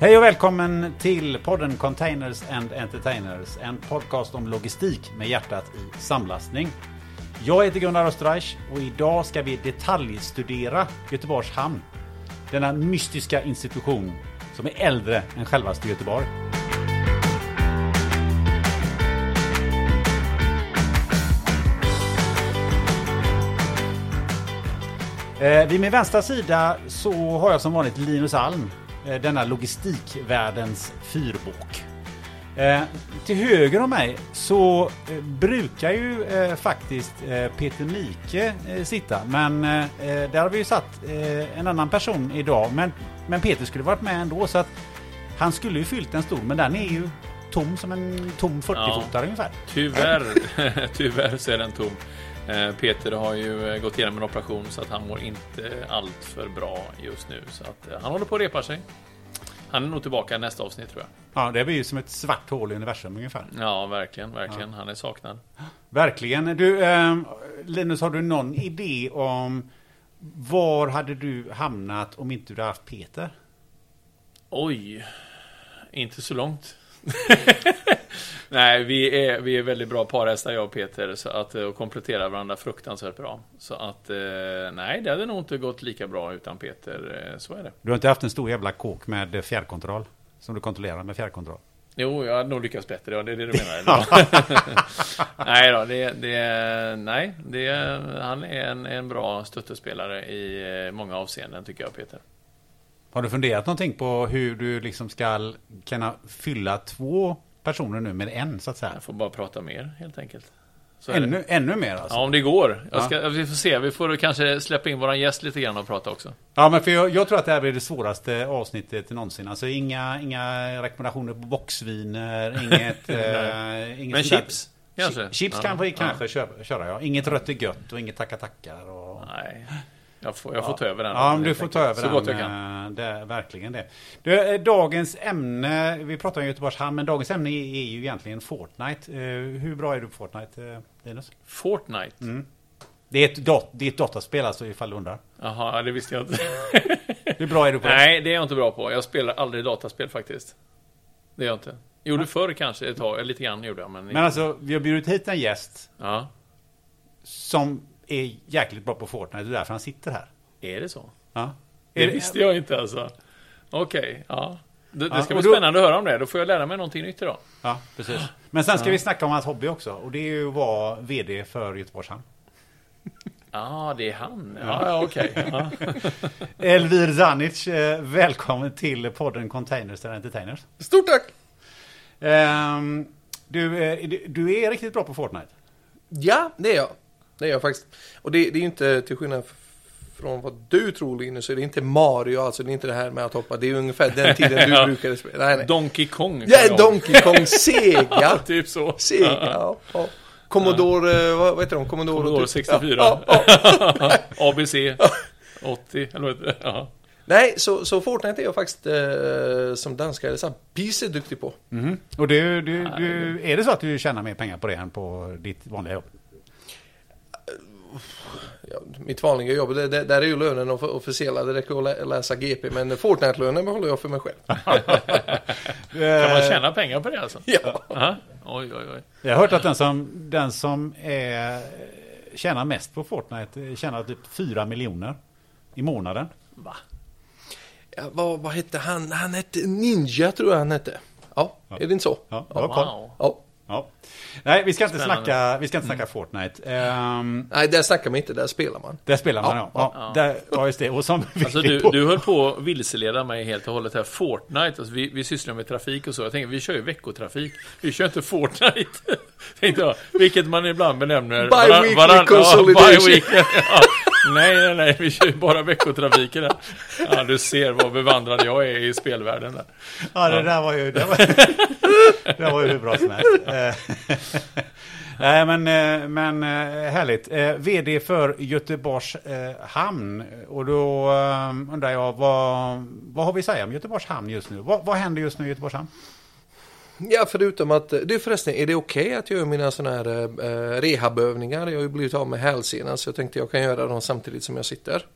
Hej och välkommen till podden Containers and Entertainers. En podcast om logistik med hjärtat i samlastning. Jag heter Gunnar Österreich och idag ska vi detaljstudera Göteborgs hamn. Denna mystiska institution som är äldre än självaste Göteborg. Eh, vid min vänstra sida så har jag som vanligt Linus Alm, denna logistikvärldens fyrbåk. Eh, till höger om mig så eh, brukar ju eh, faktiskt eh, Peter Mike eh, sitta, men eh, där har vi ju satt eh, en annan person idag. Men, men Peter skulle varit med ändå, så att han skulle ju fyllt en stol, men den är ju tom som en tom 40-fotare Ja. ungefär. Tyvärr, tyvärr så är den tom. Eh, Peter har ju eh, gått igenom en operation så att han mår inte allt för bra just nu. Så att eh, han håller på att repa sig. Han är nog tillbaka i nästa avsnitt tror jag. Ja, det blir ju som ett svart hål i universum ungefär. Ja, verkligen, verkligen. Han är saknad. Verkligen. Du, eh, Linus, har du någon idé om var hade du hamnat om inte du hade haft Peter? Oj, inte så långt. Nej, vi är, vi är väldigt bra parhästar jag och Peter så att, eh, och kompletterar varandra fruktansvärt bra. Så att, eh, nej, det hade nog inte gått lika bra utan Peter, eh, så är det. Du har inte haft en stor jävla kåk med fjärrkontroll? Som du kontrollerar med fjärrkontroll? Jo, jag hade nog lyckats bättre, ja, det är det du menar. nej då, det, det, nej, det, han är en, en bra stöttespelare i många avseenden tycker jag, Peter. Har du funderat någonting på hur du liksom ska kunna fylla två personer nu med en så att säga? Jag får bara prata mer, helt enkelt. Ännu, ännu mer alltså? Ja, om det går. Ska, Vi får se, vi får kanske släppa in våran gäst lite grann och prata också. Ja, men för jag, jag tror att det här blir det svåraste avsnittet någonsin. Alltså inga, inga rekommendationer på boxviner, inget... eh, inget Men chips, kanske? Chi- Chips Ja, kan vi ja. kanske köra, köra, ja. Inget rött är gött och inget tacka-tackar. Och... Nej, jag får, jag får ta över den. Ja, du får ta över Så den. gott jag kan. eh, Det, verkligen det. Du, eh, dagens ämne, vi pratar om Göteborgs hamn, men dagens ämne är, är ju egentligen Fortnite. Eh, Hur bra är du på Fortnite, Linus? Fortnite? Mm. Det är ett, dot, det är ett dataspel alltså, ifall du undrar. Jaha, det visste jag inte. Hur bra är du på det? Nej, det är jag inte bra på. Jag spelar aldrig dataspel faktiskt. Det är jag inte. Gjorde förr kanske ett tag, lite grann gjorde jag, men... Men alltså, vi har bjudit hit en gäst Ja, som är jäkligt bra på Fortnite. Det är därför han sitter här. är det så? Ja. Det Är visste jag inte alltså. Okej, ja. Det, det Ja, ska och bli då- spännande att höra om det. Då får jag lära mig någonting nytt idag. Ja, precis. Men sen ska vi snacka om hans hobby också. Och det är ju att vara VD för Göteborgs hamn. Ja, det är han. Ja, ja okej. Ja. Elvir Zanic, eh, välkommen till podden Containers and Entertainers. Stort tack! Ehm, du, eh, du, du är riktigt bra på Fortnite. Ja, det är jag. Det är jag faktiskt. Och det, det är ju inte till skillnad från vad du tror Linus, så är det inte Mario, alltså det är inte det här med att hoppa. Det är ungefär den tiden du Ja. brukade spela. Nej, nej. Donkey Kong. Ja, Ja, Donkey Kong Sega. Ja, typ så. Sega, ja. ja. Commodore, eh, vad, vad heter de? Commodore, Commodore typ. 64. Ja, ja, ja. ABC 80, eller vad heter det? Ja. Nej, så, så Fortnite är jag faktiskt eh, som danska, eller så här, duktig på. Mhm. Och du, du, du, är det så att du tjänar mer pengar på det än på ditt vanliga jobb? Ja, mitt vanliga jobb, det, det, där är ju lönen off- officiella, det räcker att lä- läsa GP, men Fortnite-lönen behåller jag för mig själv. Kan man tjäna pengar på det alltså? Ja. Aha. Oj, oj, oj. Jag har hört att den som, den som är, tjänar mest på Fortnite eh, tjänar typ 4 miljoner i månaden. Va? Ja, vad, vad hette han? Han hette Ninja tror jag han hette. Ja, är det inte så? Ja, koll. Wow. Ja. Ja. Nej, vi ska inte Spännande. snacka, vi ska inte snacka Fortnite. Um, Nej, där snackar man inte, där spelar man. där spelar man ja. Ja, ja. Där, ja, just det. Och som Alltså du, du höll på att vilseleda mig helt och hållet här. Fortnite, alltså vi, vi sysslar med trafik och så. Jag tänker, vi kör ju veckotrafik. Vi kör inte Fortnite. Tänkte jag, vilket man ibland benämner... Bi-weekly consolidation. bi-weekly, ja. Nej, nej, nej, vi kör ju bara veckotrafiken här. Ja, du ser vad bevandrad jag är i spelvärlden där. Ja, det där var ju, det var, det var ju hur bra som helst. Eh, Nej, men, eh, men eh, härligt. VD för Göteborgs hamn. Och då undrar jag, vad, vad har vi att säga om Göteborgs hamn just nu? Vad, vad händer just nu i Göteborgs hamn? Ja, förutom att... Du förresten, är det okej att jag gör mina sådana här eh, rehabövningar? Jag har ju blivit av med hälsenan så jag tänkte jag kan göra dem samtidigt som jag sitter.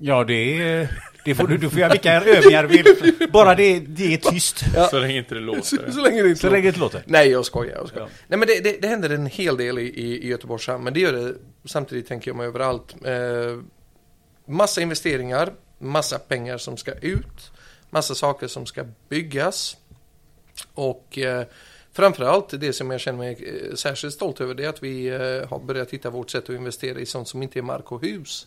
Ja, det är... Det får du, du får göra vilka övningar du vill. Bara det, det är tyst. Ja. Så länge inte det Så, låter. så länge det inte Så länge det låter. Nej, jag skojar. Jag skojar. Ja. Nej, men det, det, det händer en hel del i, i, i Göteborgs hamn, men det gör det samtidigt, tänker jag mig, överallt. Eh, massa investeringar, massa pengar som ska ut, massa saker som ska byggas. Och eh, framförallt det som jag känner mig eh, särskilt stolt över det är att vi eh, har börjat hitta vårt sätt att investera i sånt som inte är mark och hus.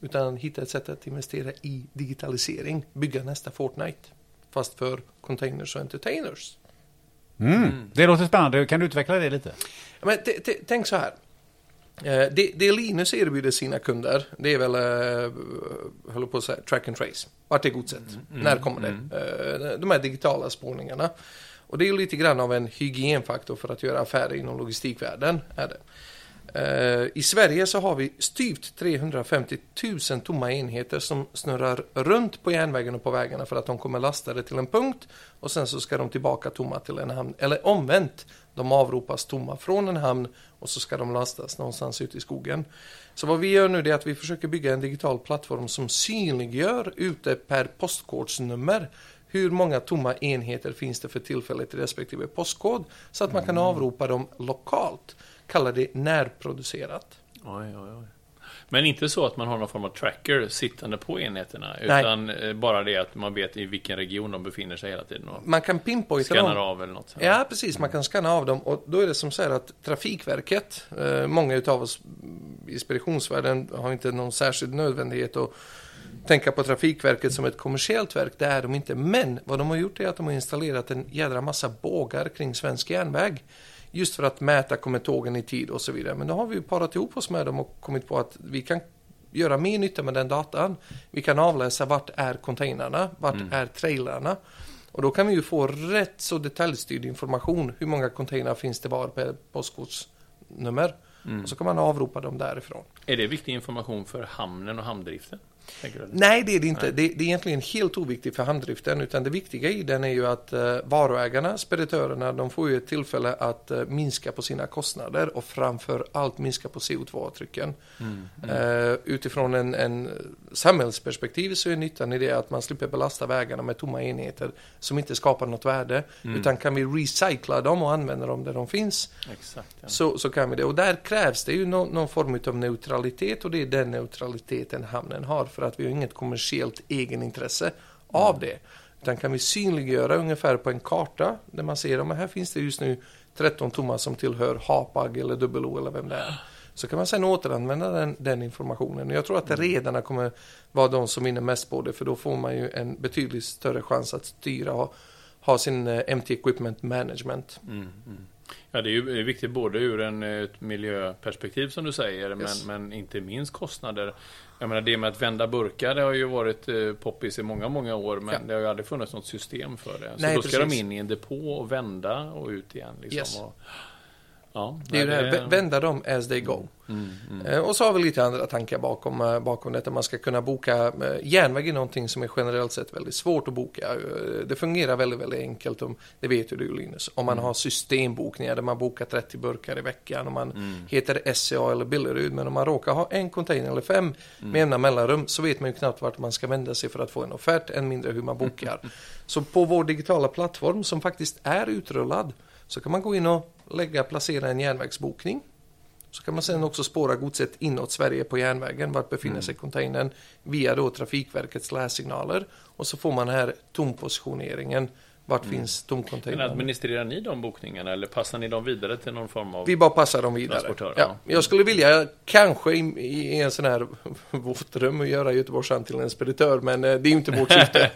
Utan hitta ett sätt att investera i digitalisering, bygga nästa Fortnite. Fast för containers och entertainers. Mm. Det låter spännande. Kan du utveckla det lite? Men tänk så här. Eh, Det, det Linus erbjuder sina kunder, det är väl, eh, håller på att säga, track and trace. Vart är godset? När kommer det? Eh, De här digitala spårningarna. Och det är ju lite grann av en hygienfaktor för att göra affärer inom logistikvärlden. Är det. Eh, I Sverige så har vi styvt 350 000 tomma enheter som snurrar runt på järnvägen och på vägarna för att de kommer lastade till en punkt och sen så ska de tillbaka tomma till en hamn. Eller omvänt, de avropas tomma från en hamn och så ska de lastas någonstans ute i skogen. Så vad vi gör nu det är att vi försöker bygga en digital plattform som synliggör ute per postkodsnummer hur många tomma enheter finns det för tillfället i respektive postkod så att man kan avropa dem lokalt. Kallar det närproducerat. Oj, oj, oj. Men inte så att man har någon form av tracker sittande på enheterna, utan eh, bara det att man vet i vilken region de befinner sig hela tiden Man kan pinpointa dem. av eller något. Ja, precis. Man kan skanna av dem och då är det som så här att Trafikverket, eh, många utav oss i speditionsvärlden har inte någon särskild nödvändighet att tänka på Trafikverket som ett kommersiellt verk. Det är de inte. Men vad de har gjort är att de har installerat en jädra massa bågar kring svensk järnväg. Just för att mäta, kommer tågen i tid och så vidare. Men då har vi ju parat ihop oss med dem och kommit på att vi kan göra mer nytta med den datan. Vi kan avläsa vart är containrarna, vart är trailrarna. Och då kan vi ju få rätt så detaljstyrd information. Hur många containrar finns det var per postkodsnummer? Och så kan man avropa dem därifrån. Är det viktig information för hamnen och hamndriften? Nej, det är det inte. Nej. Det, det är egentligen helt oviktigt för hamndriften. Utan det viktiga i den är ju att eh, varuägarna, speditörerna, de får ju ett tillfälle att eh, minska på sina kostnader och framför allt minska på CO2-avtrycken. Eh, utifrån en, en samhällsperspektiv så är nyttan i det att man slipper belasta vägarna med tomma enheter som inte skapar något värde. Utan kan vi recycla dem och använda dem där de finns Exakt. Ja. så, så kan vi det. Och där krävs det ju någon, någon form av neutralitet och det är den neutraliteten hamnen har för att vi har inget kommersiellt egenintresse av det. Utan kan vi synliggöra ungefär på en karta där man ser att här finns det just nu 13 tomma som tillhör Hapag eller WO eller vem det är. Så kan man sedan återanvända den, den informationen. Och jag tror att redarna kommer vara de som vinner mest på det för då får man ju en betydligt större chans att styra och ha sin eh, MT Equipment Management. Mm, mm. Ja, det är ju viktigt både ur en, ett miljöperspektiv som du säger, Yes. men, men inte minst kostnader. Jag menar det med att vända burkar, det har ju varit eh, poppis i många, många år, men Ja. det har ju aldrig funnits något system för det. Så Nej, då ska de precis. in i en depå och vända och ut igen. Liksom, Yes. och, ja, Det är det nej, här, vä- vända dem as they go. Mm, mm. Eh, Och så har vi lite andra tankar bakom, eh, bakom detta. Man ska kunna boka, eh, järnväg är någonting som är generellt sett väldigt svårt att boka. Det fungerar väldigt, väldigt enkelt, om, det vet ju du Linus, om man har systembokningar där man bokar 30 burkar i veckan, om man Mm. heter SCA eller Billerud, men om man råkar ha en container eller fem med jämna mellanrum så vet man ju knappt vart man ska vända sig för att få en offert, än mindre hur man bokar. Så på vår digitala plattform som faktiskt är utrullad så kan man gå in och lägga, placera en järnvägsbokning. Så kan man sedan också spåra godset inåt Sverige på järnvägen. Vart befinner sig containern via då Trafikverkets lässignaler. Och så får man här tompositioneringen. Vart finns Men tomcontainern? administrerar ni de bokningarna eller passar ni dem vidare till någon form av... Vi bara passar dem vidare. Ja. ja. Jag skulle vilja kanske i, i en sån här våtdröm och göra Göteborgs hamn till en speditör. Men eh, det är ju inte vårt syfte.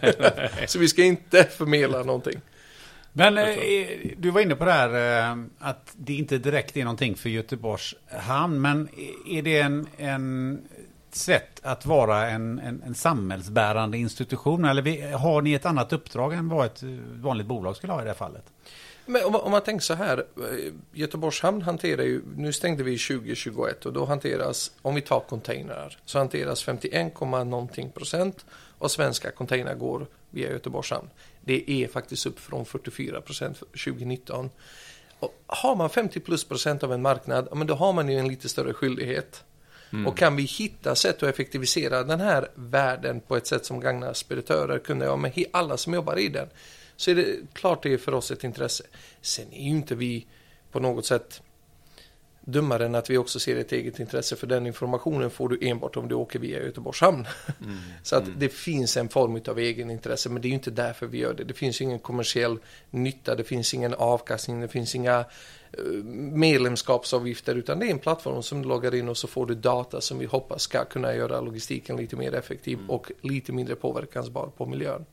så vi ska inte förmedla någonting. Men eh, du var inne på det här eh, att det inte direkt är någonting för Göteborgs hamn. Men är det en, en sätt att vara en, en, en samhällsbärande institution? Eller har ni ett annat uppdrag än vad ett vanligt bolag skulle ha i det här fallet? Men om, man- om man tänker så här, eh, Göteborgs hamn hanterar ju, nu stängde vi 2021 och då hanteras, om vi tar containrar, så hanteras 51, någonting procent av svenska containrar går via Göteborgs hamn. Det är faktiskt upp från 44 procent 2019. Och har man 50 plus procent av en marknad, men då har man ju en lite större skyldighet. Och kan vi hitta sätt att effektivisera den här världen på ett sätt som gagnar speditörer, kunder, ja, men alla som jobbar i den. Så är det klart det är för oss ett intresse. Sen är ju inte vi på något sätt dummare än att vi också ser ett eget intresse för den informationen får du enbart om du åker via Göteborgs hamn. Så att det finns en form av egenintresse men det är ju inte därför vi gör det. Det finns ingen kommersiell nytta, det finns ingen avkastning, det finns inga eh, medlemskapsavgifter utan det är en plattform som du loggar in och så får du data som vi hoppas ska kunna göra logistiken lite mer effektiv och lite mindre påverkansbar på miljön.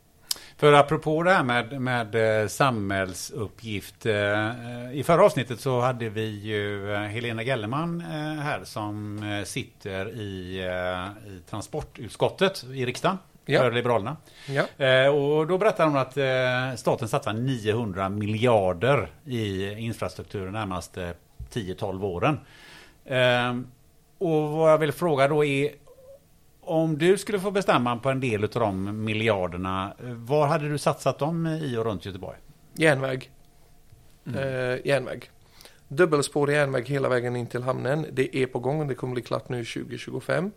För apropå det här med, med eh, samhällsuppgift. eh, I förra avsnittet så hade vi ju eh, Helena Gellerman eh, här som eh, sitter i, eh, i transportutskottet i riksdagen. Ja. För Liberalerna. Ja. Eh, och då berättar hon att eh, staten satsar 900 miljarder i infrastruktur de närmaste 10-12 åren. Eh, och vad jag vill fråga då är om du skulle få bestämma på en del av de miljarderna, eh, var hade du satsat dem i och runt Göteborg? Järnväg. Eh, järnväg. Dubbelspårig järnväg hela vägen in till hamnen. Det är på gång. Det kommer bli klart nu 2025.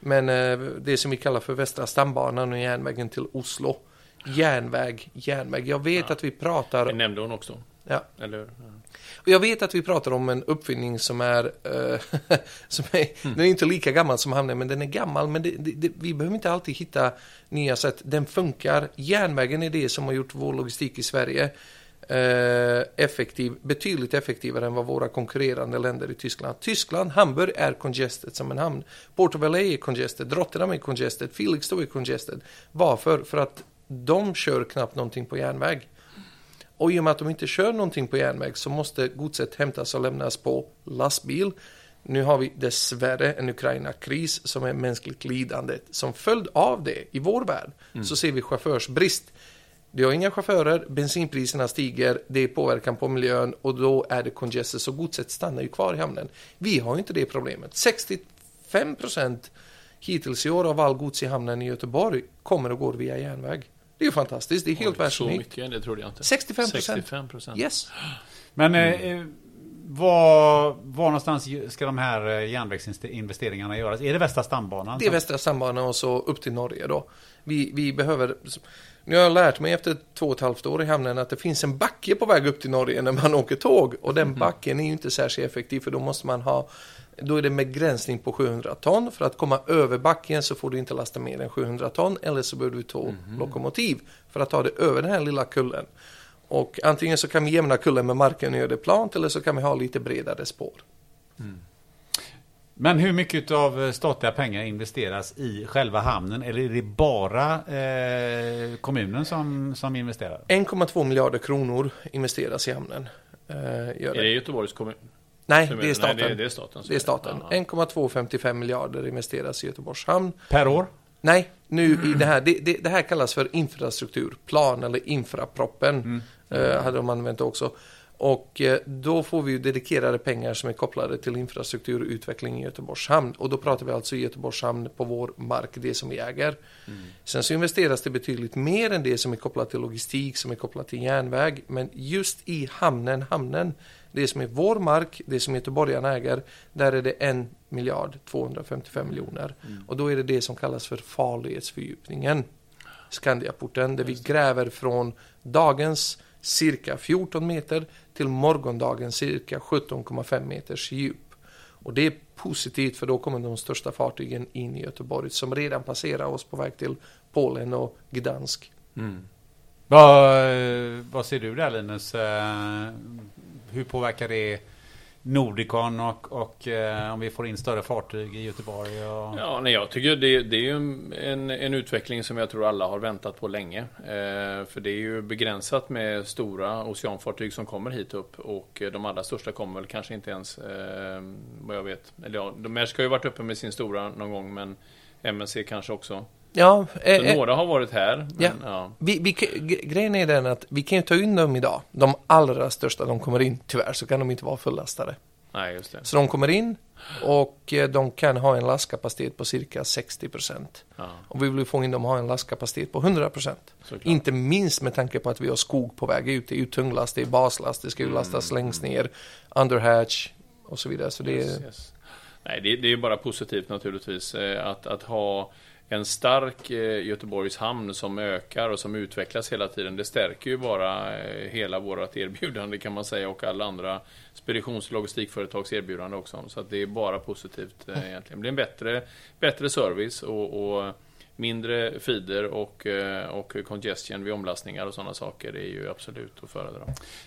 Men eh, det som vi kallar för Västra stambanan och järnvägen till Oslo. Järnväg, järnväg. Jag vet Ja. att vi pratar... Det nämnde hon också. Ja. Eller? Ja. Och jag vet att vi pratar om en uppfinning som är, eh, som är den är inte lika gammal som hamnen, men den är gammal. Men det, det, det, vi behöver inte alltid hitta nya sätt. Den funkar. Järnvägen är det som har gjort vår logistik i Sverige eh, effektiv, betydligt effektivare än vad våra konkurrerande länder i Tyskland. Tyskland, Hamburg är congested som en hamn. Porto Valley är congested, Rotterdam är congested, Felixstowe är congested. Varför? För att de kör knappt någonting på järnväg. Och i och med att de inte kör någonting på järnväg så måste godset hämtas och lämnas på lastbil. Nu har vi dessvärre en Ukraina-kris som är mänskligt lidande. Som följd av det, i vår värld, så ser vi chaufförsbrist. Du har inga chaufförer, bensinpriserna stiger, det är påverkan på miljön och då är det congested, så godset stannar ju kvar i hamnen. Vi har inte det problemet. 65% hittills i år av all gods i hamnen i Göteborg kommer och går via järnväg. Det är ju fantastiskt, det är helt Oj, Så världsunikt. mycket, det trodde jag inte. 65%. 65 procent. Yes. Men eh, var, var någonstans ska de här eh, järnvägsinvesteringarna göras? Är det Västra stambanan? Det är Västra stambanan och så upp till Norge då. Vi, vi behöver... Nu har jag lärt mig efter två och ett halvt år i hamnen att det finns en backe på väg upp till Norge när man åker tåg. Och den backen är ju inte särskilt effektiv för då måste man ha... Då är det en begränsning på 700 ton. För att komma över backen så får du inte lasta mer än 700 ton. Eller så behöver du två lokomotiv för att ta det över den här lilla kullen. Och antingen så kan vi jämna kullen med marken och göra det plant eller så kan vi ha lite bredare spår. Men hur mycket av statliga pengar investeras i själva hamnen? Eller är det bara eh, kommunen som, som investerar? 1,2 miljarder kronor investeras i hamnen. Eh, gör Är det. det Göteborgs kommun? Nej, det är staten. Nej, det, det är staten. Det är staten. Ja, ja. 1,255 miljarder investeras i Göteborgs hamn. Per år? Nej, nu i det här, det, det, det här kallas för infrastrukturplan eller infraproppen. Eh, hade de använt också. Och eh, då får vi ju dedikerade pengar som är kopplade till infrastruktur och utveckling i Göteborgs hamn. Och då pratar vi alltså i Göteborgs hamn på vår mark, det som vi äger. Sen så investeras det betydligt mer än det som är kopplat till logistik, som är kopplat till järnväg. Men just i hamnen, hamnen, det som är vår mark, det som göteborgarna äger, där är det en miljard 255 miljoner. Och då är det det som kallas för farledsfördjupningen. Skandiaporten, där vi gräver från dagens cirka 14 meter till morgondagens cirka 17,5 meters djup. Och det är positivt för då kommer de största fartygen in i Göteborg som redan passerar oss på väg till Polen och Gdansk. Mm. Vad, eh, vad ser du där Linus? Hur påverkar det Nordicon och, och eh, om vi får in större fartyg i Göteborg? Och... Ja, nej, jag tycker det, det är ju en, en utveckling som jag tror alla har väntat på länge. Eh, för det är ju begränsat med stora oceanfartyg som kommer hit upp och de allra största kommer väl kanske inte ens, eh, vad jag vet. Eller ja, de Maersk har ju varit uppe med sin stora någon gång, men MSC kanske också. Ja, eh, eh, några har varit här. Men, ja. ja. vi, vi, gre- grejen är den att vi kan ju ta in dem idag. De allra största de kommer in, tyvärr så kan de inte vara fullastade. Nej, just det. Så de kommer in och eh, de kan ha en lastkapacitet på cirka 60%. Ja, Och vi vill få in dem att ha en lastkapacitet på 100%. såklart. Inte minst med tanke på att vi har skog på väg ut. Det är ju tunglast, det är baslast, det ska ju lastas Mm. längst ner, underhatch och så vidare. Så det är... Yes, yes. Nej, det, det är bara positivt naturligtvis eh, att, att ha en stark eh, Göteborgs hamn som ökar och som utvecklas hela tiden. Det stärker ju bara eh, hela vårt erbjudande kan man säga och alla andra speditions och logistikföretags erbjudande också. Så det är bara positivt eh, egentligen. Det blir en bättre, bättre service och, och mindre feeder och, och congestion vid omlastningar och sådana saker. Det är ju absolut att föredra.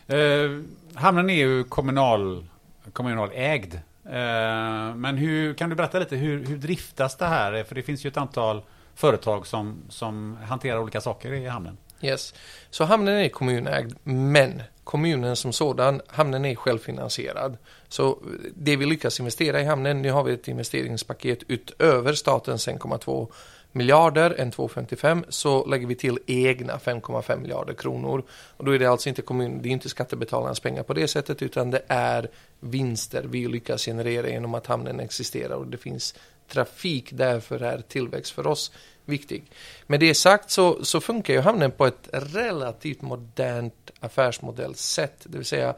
Eh, hamnen är ju kommunal, kommunalägd. Eh, men hur, kan du berätta lite, hur, hur driftas det här? För det finns ju ett antal företag som, som hanterar olika saker i hamnen. Yes. Så hamnen är kommunägd, men kommunen som sådan, hamnen är självfinansierad. Så det vi lyckas investera i hamnen, nu har vi ett investeringspaket utöver statens 1,2 miljarder, än 2,55, så lägger vi till egna 5,5 miljarder kronor. Och då är det alltså inte kommun, det är inte skattebetalarnas pengar på det sättet, utan det är vinster vi lyckas generera genom att hamnen existerar och det finns trafik. Därför är tillväxt för oss viktig. Med det sagt så, så funkar ju hamnen på ett relativt modernt affärsmodellsätt, det vill säga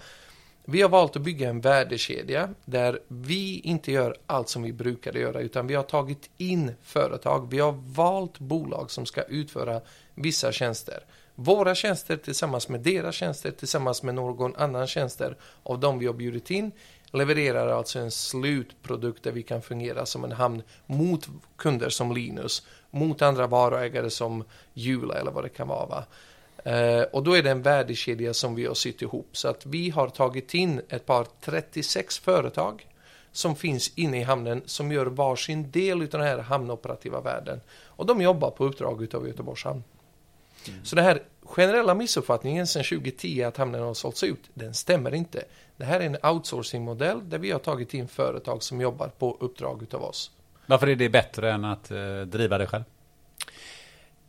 vi har valt att bygga en värdekedja där vi inte gör allt som vi brukade göra utan vi har tagit in företag. Vi har valt bolag som ska utföra vissa tjänster. Våra tjänster tillsammans med deras tjänster tillsammans med någon annan tjänster av de vi har bjudit in levererar alltså en slutprodukt där vi kan fungera som en hamn mot kunder som Linus, mot andra varuägare som Jula eller vad det kan vara. Va? Eh, och då är det en värdekedja som vi har sytt ihop. Så att vi har tagit in ett par 36 företag som finns inne i hamnen som gör varsin del av den här hamnoperativa världen. Och de jobbar på uppdrag av Göteborgs hamn. Mm. Så den här generella missuppfattningen sedan 2010 att hamnen har sålts ut, den stämmer inte. Det här är en outsourcing-modell där vi har tagit in företag som jobbar på uppdrag av oss. Varför är det bättre än att eh, driva det själv?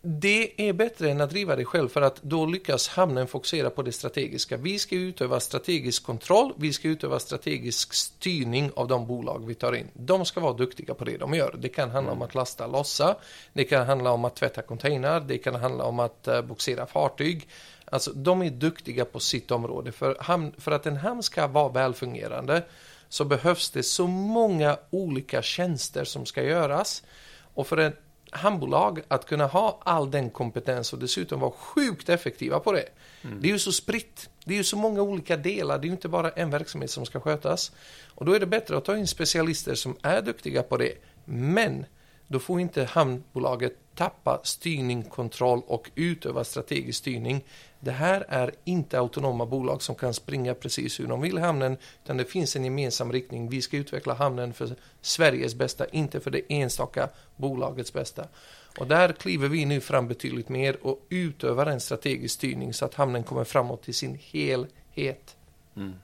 Det är bättre än att driva det själv för att då lyckas hamnen fokusera på det strategiska. Vi ska utöva strategisk kontroll, vi ska utöva strategisk styrning av de bolag vi tar in. De ska vara duktiga på det de gör. Det kan handla om att lasta lossa, det kan handla om att tvätta container, det kan handla om att uh, boxera fartyg. Alltså de är duktiga på sitt område. För, hamn, för att en hamn ska vara välfungerande så behövs det så många olika tjänster som ska göras. Och för en hamnbolag att kunna ha all den kompetens och dessutom vara sjukt effektiva på det. Mm. Det är ju så spritt. Det är ju så många olika delar. Det är ju inte bara en verksamhet som ska skötas. Och då är det bättre att ta in specialister som är duktiga på det. Men då får inte hamnbolaget tappa styrning, kontroll och utöva strategisk styrning. Det här är inte autonoma bolag som kan springa precis hur de vill i hamnen, utan det finns en gemensam riktning. Vi ska utveckla hamnen för Sveriges bästa, inte för det enstaka bolagets bästa. Och där kliver vi nu fram betydligt mer och utövar en strategisk styrning så att hamnen kommer framåt i sin helhet. Mm.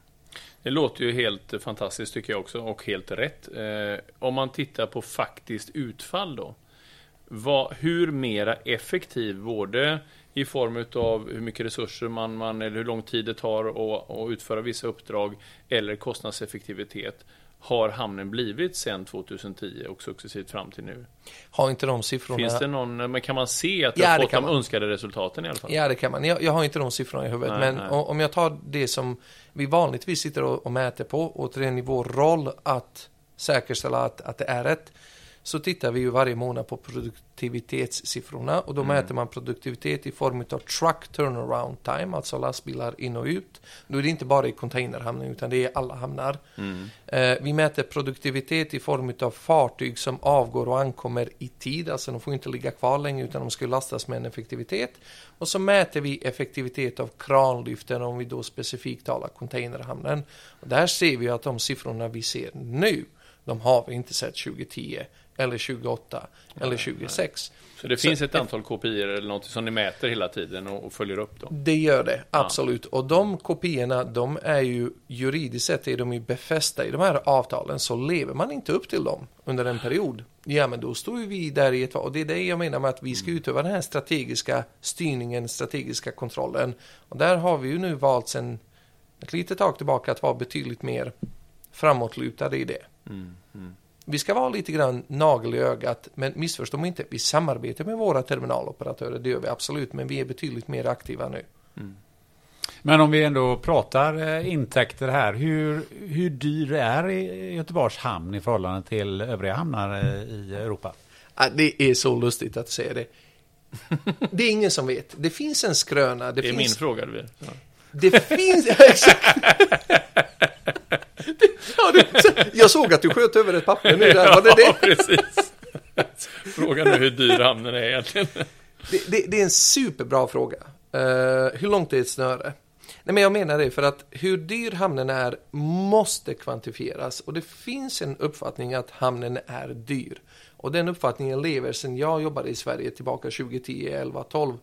Det låter ju helt fantastiskt tycker jag också och helt rätt. Eh, om man tittar på faktiskt utfall då. Vad, hur mera effektiv, både i form av hur mycket resurser man, man eller hur lång tid det tar att, att utföra vissa uppdrag eller kostnadseffektivitet har hamnen blivit sedan 2010 och successivt fram till nu? Har inte de siffrorna... Finns det någon, men kan man se att det ja, har fått de man. önskade resultaten i alla fall? Ja, det kan man. Jag, jag har inte de siffrorna i huvudet, nej, men nej. om jag tar det som vi vanligtvis sitter och, och mäter på, återigen i vår roll att säkerställa att, att det är rätt, så tittar vi ju varje månad på produktivitetssiffrorna och då mm. mäter man produktivitet i form av truck turnaround time, alltså lastbilar in och ut. Då är det inte bara i containerhamnen utan det är alla hamnar. Mm. Eh, vi mäter produktivitet i form av fartyg som avgår och ankommer i tid, alltså de får inte ligga kvar länge utan de ska lastas med en effektivitet. Och så mäter vi effektivitet av kranlyften om vi då specifikt talar containerhamnen. Och där ser vi att de siffrorna vi ser nu, de har vi inte sett 2010 eller 28 eller 26. Så det finns ett antal kopior eller något som ni mäter hela tiden och, och följer upp då? Det gör det, absolut. Ja. Och de kopiorna, de är ju juridiskt sett är de ju befästa i de här avtalen, så lever man inte upp till dem under en period, ja men då står ju vi där i ett och det är det jag menar med att vi ska mm. utöva den här strategiska styrningen, strategiska kontrollen. Och där har vi ju nu valt sen ett litet tag tillbaka att vara betydligt mer framåtlutade i det. Mm, mm. Vi ska vara lite grann nagel i ögat, men missförstå mig inte. Vi samarbetar med våra terminaloperatörer, det gör vi absolut, men vi är betydligt mer aktiva nu. Mm. Men om vi ändå pratar eh, intäkter här, hur, hur dyr är Göteborgs hamn i förhållande till övriga hamnar eh, i Europa? Det är så lustigt att säga det. Det är ingen som vet. Det finns en skröna. Det, Det är min finns, fråga. du vet. Ja. Det finns... Exakt. Ja, det, jag såg att du sköt över ett papper nu där. Var det det? Ja, precis. Frågan är hur dyr hamnen är egentligen. Det, det, det är en superbra fråga. Eh, hur långt är ett snöre? Nej, men jag menar det för att hur dyr hamnen är måste kvantifieras och det finns en uppfattning att hamnen är dyr. Och den uppfattningen lever sedan jag jobbade i Sverige tillbaka 2010, 11, 12.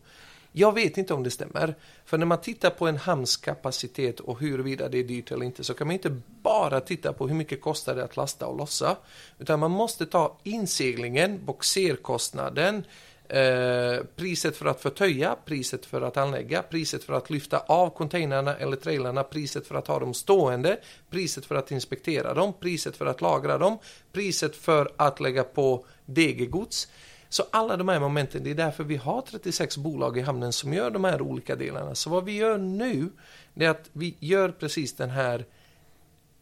Jag vet inte om det stämmer. För när man tittar på en hamns kapacitet och huruvida det är dyrt eller inte så kan man inte bara titta på hur mycket kostar det att lasta och lossa. Utan man måste ta inseglingen, boxerkostnaden, Eh, priset för att förtöja, priset för att anlägga, priset för att lyfta av containrarna eller trailarna, priset för att ha dem stående, priset för att inspektera dem, priset för att lagra dem, priset för att lägga på degegods. Så alla de här momenten, det är därför vi har 36 bolag i hamnen som gör de här olika delarna. Så vad vi gör nu, det är att vi gör precis den här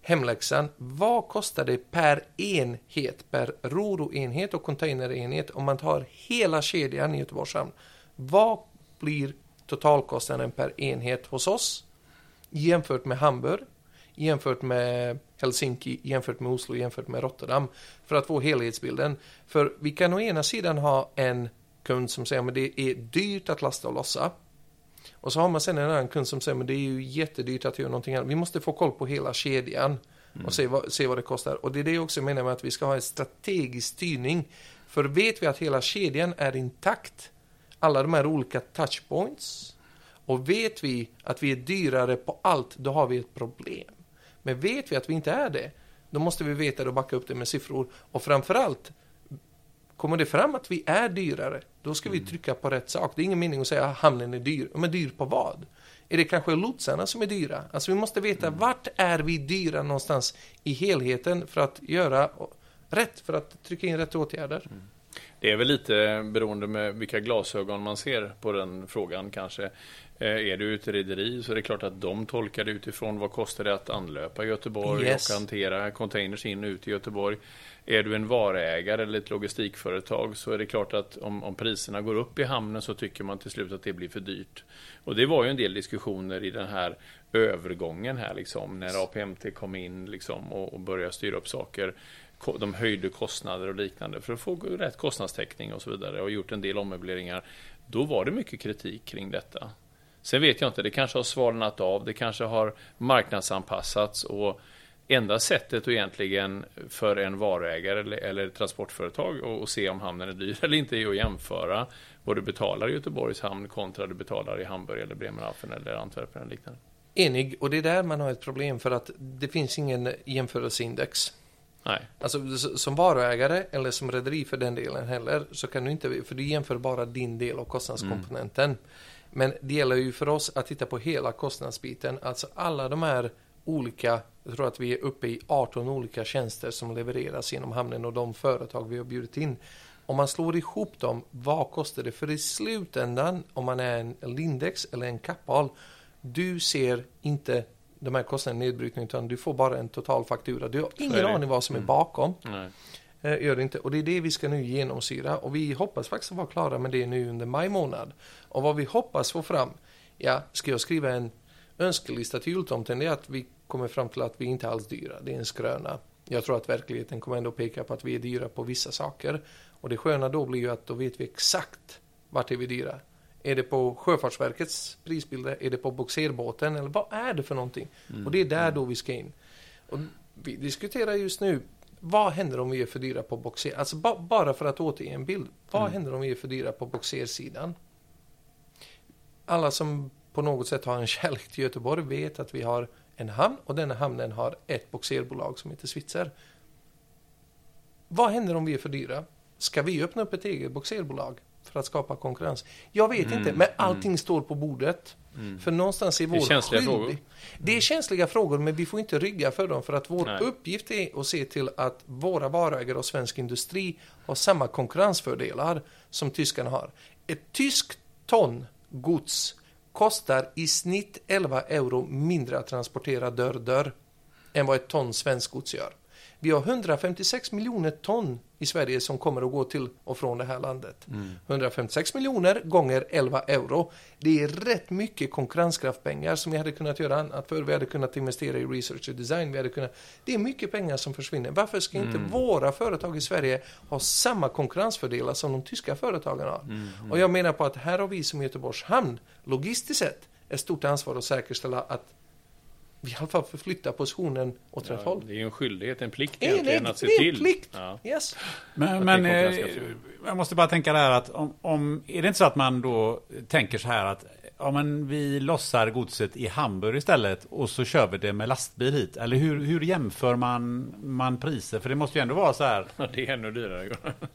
hemläxan. Vad kostar det per enhet, per roroenhet och containerenhet om man tar hela kedjan i Göteborgs hamn? Vad blir totalkostnaden per enhet hos oss jämfört med Hamburg, jämfört med Helsinki, jämfört med Oslo, jämfört med Rotterdam för att få helhetsbilden. För vi kan å ena sidan ha en kund som säger att det är dyrt att lasta och lossa. Och så har man sen en annan kund som säger men det är ju jättedyrt att göra någonting annat. Vi måste få koll på hela kedjan och se vad, se vad det kostar. Och det är det jag också menar med att vi ska ha en strategisk styrning. För vet vi att hela kedjan är intakt, alla de här olika touchpoints, och vet vi att vi är dyrare på allt, då har vi ett problem. Men vet vi att vi inte är det, då måste vi veta det och backa upp det med siffror. Och framförallt, kommer det fram att vi är dyrare, då ska vi trycka på rätt sak. Det är ingen mening att säga att hamnen är dyr. Men dyr på vad? Är det kanske lotsarna som är dyra? Alltså vi måste veta vart är vi dyra någonstans i helheten för att göra rätt, för att trycka in rätt åtgärder. Det är väl lite beroende med vilka glasögon man ser på den frågan kanske. Eh, Är du ett rederi så är det klart att de tolkar det utifrån vad kostar det att anlöpa Göteborg Yes. och hantera containers in och ut i Göteborg. Är du en varägare eller ett logistikföretag så är det klart att om, om priserna går upp i hamnen så tycker man till slut att det blir för dyrt. Och det var ju en del diskussioner i den här övergången här liksom när APMT kom in liksom och, och började styra upp saker de höjde kostnader och liknande för att få rätt kostnadstäckning och så vidare och gjort en del ommöbleringar. Då var det mycket kritik kring detta. Sen vet jag inte, det kanske har svalnat av, det kanske har marknadsanpassats och enda sättet egentligen för en varuägare eller, eller ett transportföretag att- att se om hamnen är dyr eller inte är att jämföra vad du betalar i Göteborgs hamn kontra du betalar i Hamburg eller Bremerhaven eller Antwerpen eller liknande. Enig, och det är där man har ett problem för att det finns ingen jämförelseindex. Nej, Alltså som varuägare eller som rederi för den delen heller så kan du inte, för du jämför bara din del av kostnadskomponenten. Men det gäller ju för oss att titta på hela kostnadsbiten, alltså alla de här olika, jag tror att vi är uppe i 18 olika tjänster som levereras genom hamnen och de företag vi har bjudit in. Om man slår ihop dem, vad kostar det? För i slutändan, om man är en Lindex eller en Kappahl, du ser inte de här kostnaderna i nedbrytning utan du får bara en total faktura. Du har ingen aning vad som är bakom. nej. Eh, Gör det inte. Och det är det vi ska nu genomsyra. Och vi hoppas faktiskt vara klara med det nu under maj månad. Och vad vi hoppas få fram, ja, ska jag skriva en önskelista till jultomten, det är att vi kommer fram till att vi inte alls dyra. Det är en skröna. Jag tror att verkligheten kommer ändå peka på att vi är dyra på vissa saker. Och det sköna då blir ju att då vet vi exakt vart är vi dyra. Är det på Sjöfartsverkets prisbilder? Är det på boxerbåten? Eller vad är det för någonting? Och det är där då vi ska in. Och vi diskuterar just nu, vad händer om vi är för dyra på boxer? Alltså ba bara för att återge en bild. Vad händer om vi är för dyra på boxersidan? Alla som på något sätt har en kärlek till Göteborg vet att vi har en hamn och denna hamnen har ett boxerbolag som heter Switzer. Vad händer om vi är för dyra? Ska vi öppna upp ett eget boxerbolag för att skapa konkurrens? Jag vet Mm, inte, men allting står på bordet. För någonstans är vår Det är känsliga skyldig- frågor. Det är känsliga frågor, men vi får inte rygga för dem. För att vår Nej. uppgift är att se till att våra varuägare och svensk industri har samma konkurrensfördelar som tyskarna har. Ett tyskt ton gods kostar i snitt 11 euro mindre att transportera dörr-dörr än vad ett ton svensk gods gör. Vi har 156 miljoner ton i Sverige som kommer att gå till och från det här landet. 156 miljoner gånger 11 euro. Det är rätt mycket konkurrenskraftpengar som vi hade kunnat göra annat för. Vi hade kunnat investera i research och design. Vi hade kunnat... Det är mycket pengar som försvinner. Varför ska inte våra företag i Sverige ha samma konkurrensfördelar som de tyska företagen har? Och jag menar på att här har vi som Göteborgs hamn, logistiskt sett, ett stort ansvar att säkerställa att vi i alla fall förflyttar positionen åt rätt håll. Det är ju en skyldighet, en plikt Det egentligen en, att se det är en till. plikt. Ja. Yes. Men, men det är eh, jag måste bara tänka där att om, om, är det inte så att man då tänker så här att ja, men vi lossar godset i Hamburg istället och så kör vi det med lastbil hit? Eller hur, hur jämför man, man priser? För det måste ju ändå vara så här. Det är ännu dyrare.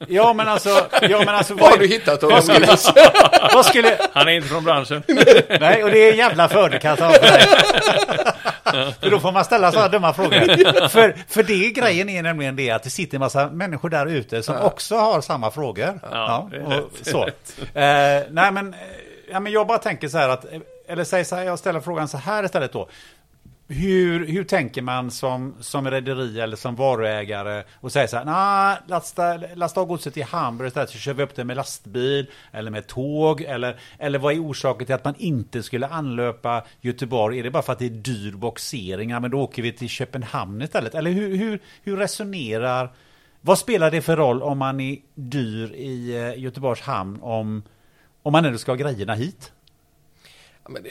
Ja men alltså, ja, men alltså Vad har du hittat honom? vad skulle, vad skulle, Han är inte från branschen. nej och det är en jävla fördel kan jag tala för då får man ställa sådana dumma frågor. För, för det grejen är nämligen det att det sitter en massa människor där ute som också har samma frågor. Ja, är och så. Eh, nej men, eh, ja, men jag bara tänker så här att, eller säg så här, jag ställer frågan så här istället då. Hur, hur tänker man som, som rederi eller som varuägare och säger så här, nah, lasta, lasta av godset i Hamburg istället så kör vi upp det med lastbil eller med tåg eller, eller vad är orsaken till att man inte skulle anlöpa Göteborg? Är det bara för att det är dyr boxering? Ja, men då åker vi till Köpenhamn istället. Eller hur, hur, hur resonerar, vad spelar det för roll om man är dyr i eh, Göteborgs hamn om, om man ändå ska ha grejerna hit? Ja, men det,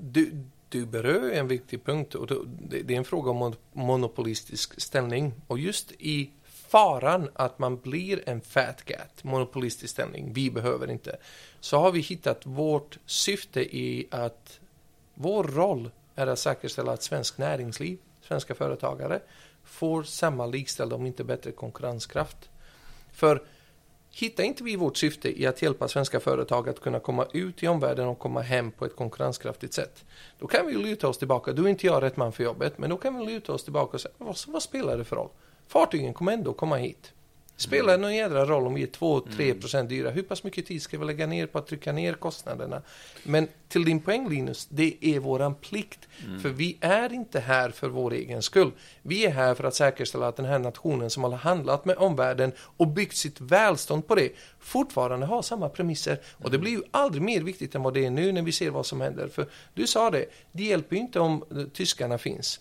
du, du berör en viktig punkt och det, det är en fråga om monopolistisk ställning. Och just i faran att man blir en fat cat, monopolistisk ställning, vi behöver inte, så har vi hittat vårt syfte i att vår roll är att säkerställa att svensk näringsliv, svenska företagare, får samma likställda, om inte bättre, konkurrenskraft. För Hittar inte vi vårt syfte i att hjälpa svenska företag att kunna komma ut i omvärlden och komma hem på ett konkurrenskraftigt sätt, då kan vi luta oss tillbaka. Du är inte jag rätt man för jobbet, men då kan vi luta oss tillbaka och säga, vad, vad spelar det för roll? Fartygen kommer ändå komma hit. Spelar det någon jädra roll om vi är 2-3% dyra? Hur pass mycket tid ska vi lägga ner på att trycka ner kostnaderna? Men till din poäng Linus, det är våran plikt. För vi är inte här för vår egen skull. Vi är här för att säkerställa att den här nationen som har handlat med omvärlden och byggt sitt välstånd på det fortfarande har samma premisser. Och det blir ju aldrig mer viktigt än vad det är nu när vi ser vad som händer. För du sa det, det hjälper ju inte om eh, tyskarna finns.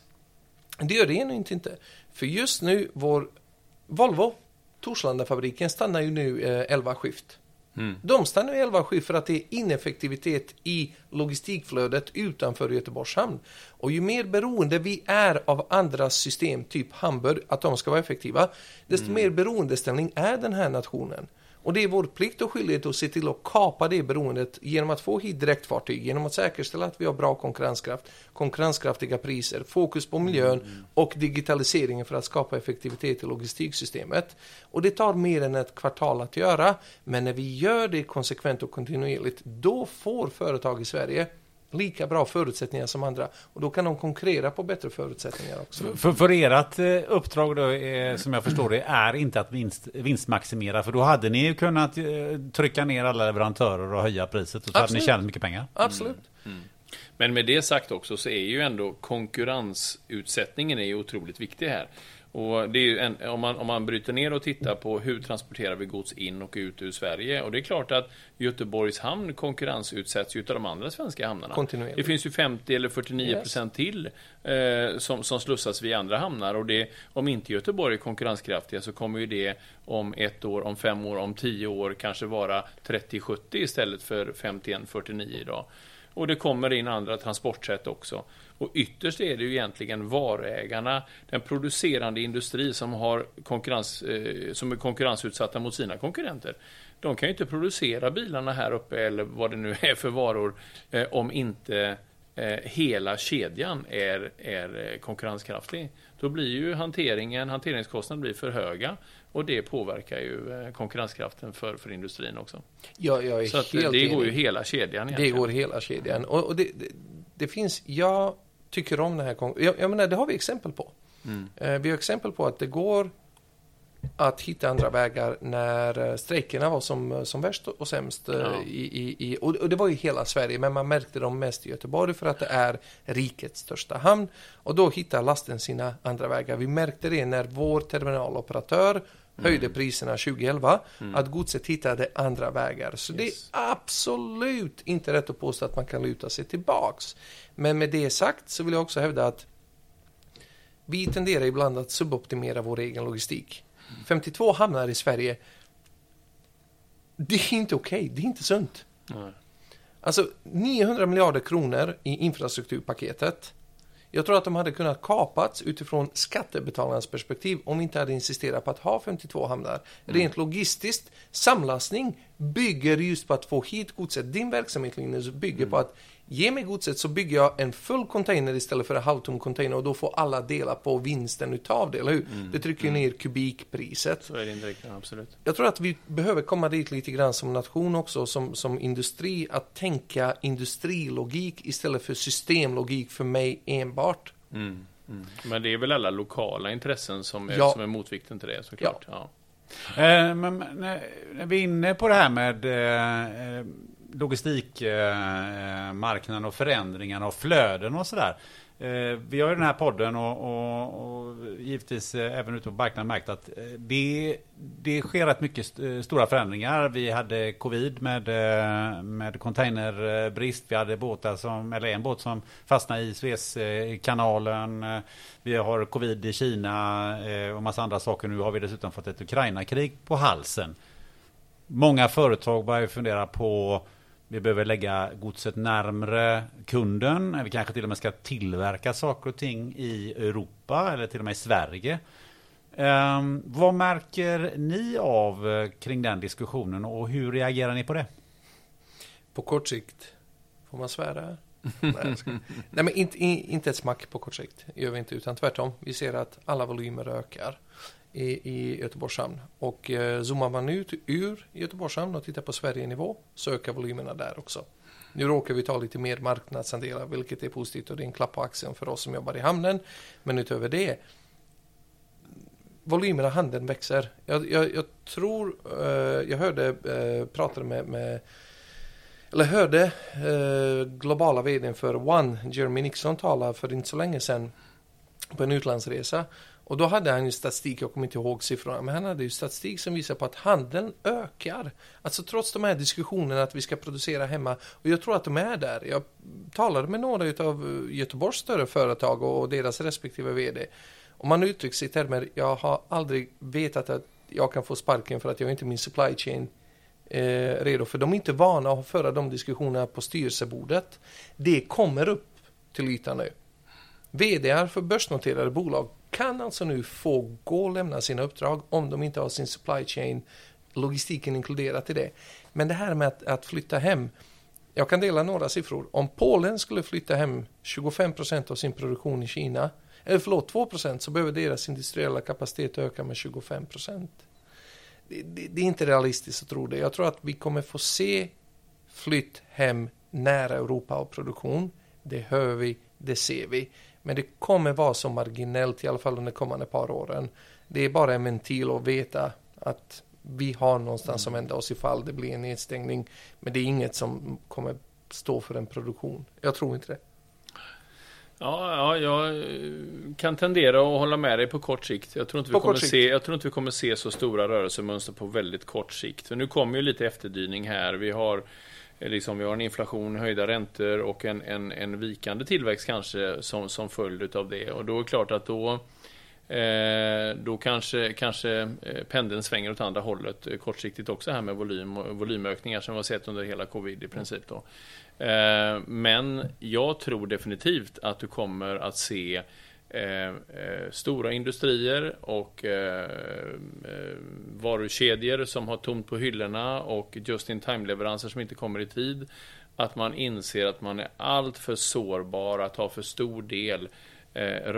Det gör det ännu inte. inte. För just nu, vår Volvo, Torslandafabriken, stannar ju nu eh, 11 skift. Mm. De stannar ju 11 skift för att det är ineffektivitet i logistikflödet utanför Göteborgs hamn. Och ju mer beroende vi är av andra system, typ Hamburg, att de ska vara effektiva, desto mer beroendeställning är den här nationen. Och det är vår plikt och skyldighet att se till att kapa det beroendet genom att få hit direktfartyg, genom att säkerställa att vi har bra konkurrenskraft, konkurrenskraftiga priser, fokus på miljön och digitaliseringen för att skapa effektivitet i logistiksystemet. Och det tar mer än ett kvartal att göra, men när vi gör det konsekvent och kontinuerligt, då får företag i Sverige lika bra förutsättningar som andra och då kan de konkurrera på bättre förutsättningar också. För, för ert eh, uppdrag då, eh, som jag förstår det, är inte att vinst, vinstmaximera. För då hade ni ju kunnat eh, trycka ner alla leverantörer och höja priset. Och så hade ni Absolut. tjänat mycket pengar. Absolut. Men med det sagt också så är ju ändå konkurrensutsättningen är ju otroligt viktig här. Och det är en, om, man, om man bryter ner och tittar på hur transporterar vi gods in och ut ur Sverige. Och det är klart att Göteborgs hamn konkurrensutsätts ju utav de andra svenska hamnarna. Det finns ju 50 eller 49 procent till eh, som, som slussas via andra hamnar. Och det, om inte Göteborg är konkurrenskraftiga så kommer ju det om ett år, om fem år, om tio år kanske vara 30-70 istället för 51-49 idag. Och det kommer in andra transportsätt också. Och ytterst är det ju egentligen varuägarna, den producerande industri som, har konkurrens, eh, som är konkurrensutsatta mot sina konkurrenter. De kan ju inte producera bilarna här uppe eller vad det nu är för varor eh, om inte eh, hela kedjan är, är konkurrenskraftig. Då blir ju hanteringen, hanteringskostnaderna blir för höga och det påverkar ju konkurrenskraften för, för industrin också. Jag, jag är Så helt det går ju enig. hela kedjan Det egentligen. går hela kedjan. Och, och det, det, det finns, jag tycker om den här kon- jag, menar, det har vi exempel på. Mm. Eh, vi har exempel på att det går att hitta andra vägar när eh, strejkerna var som, som värst och sämst. eh, Ja. I, i, i, och och det var ju hela Sverige, men man märkte dem mest i Göteborg för att det är rikets största hamn. Och då hittar lasten sina andra vägar. Vi märkte det när vår terminaloperatör höjde priserna 2011, att godset hittade andra vägar. Så det är Yes. absolut inte rätt att påstå att man kan luta sig tillbaks. Men med det sagt så vill jag också hävda att vi tenderar ibland att suboptimera vår egen logistik. 52 hamnar i Sverige. Det är inte okej, det är inte sunt. Nej. Alltså 900 miljarder kronor i infrastrukturpaketet. Jag tror att de hade kunnat kapats utifrån skattebetalarnas perspektiv om vi inte hade insisterat på att ha 52 hamnar. Rent logistiskt, samlastning bygger just på att få hit godset. Din verksamhet Linus bygger på att ge mig godset så bygger jag en full container istället för en halvtom container och då får alla dela på vinsten utav det, eller hur? Det trycker ju ner kubikpriset. Så är det riktigt, absolut. Jag tror att vi behöver komma dit lite grann som nation också, som, som industri, att tänka industrilogik istället för systemlogik för mig enbart. Mm. Mm. Men det är väl alla lokala intressen som är, Ja. som är motvikten till det såklart. Ja. Eh, men men, när, vi är inne på det här med eh, eh logistikmarknaden eh, och förändringarna och flöden och sådär. Eh, vi har ju den här podden och, och, och givetvis eh, även ute på marknaden märkt att eh, det, det sker rätt mycket st- eh, stora förändringar. Vi hade covid med, eh, med containerbrist. Vi hade båtar som, eller en båt som fastnade i Suezkanalen. Vi har covid i Kina eh, och massa andra saker. Nu har vi dessutom fått ett Ukraina-krig på halsen. Många företag börjar fundera på vi behöver lägga godset närmre kunden. Vi kanske till och med ska tillverka saker och ting i Europa eller till och med i Sverige. Ehm, vad märker ni av eh, kring den diskussionen och hur reagerar ni på det? På kort sikt, får man svära? Nej. Nej, men inte, inte ett smack på kort sikt, gör vi inte, utan tvärtom. Vi ser att alla volymer ökar i, i Göteborgs hamn. Och eh, zoomar man ut ur Göteborgs hamn och tittar på Sverigenivå så ökar volymerna där också. Nu råkar vi ta lite mer marknadsandelar, vilket är positivt och det är en klapp på axeln för oss som jobbar i hamnen. Men utöver det, volymerna i handeln växer. Jag, jag, jag tror, eh, jag hörde, eh, pratade med, med eller hörde eh, globala vdn för One, Jeremy Nixon, tala för inte så länge sedan på en utlandsresa. Och då hade han ju statistik, jag kommer inte ihåg siffrorna, men han hade ju statistik som visar på att handeln ökar. Alltså trots de här diskussionerna att vi ska producera hemma, och jag tror att de är där. Jag talade med några av eh, Göteborgs större företag och deras respektive vd. Och man uttrycker sig i termer, jag har aldrig vetat att jag kan få sparken för att jag inte är min supply chain eh, redo. För de är inte vana att föra de diskussionerna på styrelsebordet. Det kommer upp till ytan nu. VD för börsnoterade bolag kan alltså nu få gå och lämna sina uppdrag om de inte har sin supply chain logistiken inkluderat i det. Men det här med att, att flytta hem. Jag kan dela några siffror. Om Polen skulle flytta hem 25 procent av sin produktion i Kina, eller förlåt 2 procent, så behöver deras industriella kapacitet öka med 25 procent. Det, det, det är inte realistiskt att tro det. Jag tror att vi kommer få se flytt hem nära Europa av produktion. Det hör vi, det ser vi. Men det kommer vara så marginellt i alla fall under kommande par åren. Det är bara en ventil att veta att vi har någonstans att vända oss ifall det blir en nedstängning. Men det är inget som kommer stå för en produktion. Jag tror inte det. Ja, ja, jag eh, kan tendera att hålla med dig på kort sikt. Jag tror inte vi, På kommer se, jag tror inte vi kommer se så stora rörelsemönster på väldigt kort sikt. För nu kommer ju lite efterdyning här. Vi har, Eh, liksom, vi har en inflation, höjda räntor och en, en, en vikande tillväxt kanske som, som följd av det. Och då är det klart att då Eh, då kanske, kanske eh, pendeln svänger åt andra hållet eh, kortsiktigt också här med volym volymökningar som vi har sett under hela covid i princip. Då. Eh, men jag tror definitivt att du kommer att se eh, eh, stora industrier och eh, eh, varukedjor som har tomt på hyllorna och just-in-time-leveranser som inte kommer i tid. Att man inser att man är allt för sårbar att ha för stor del eh,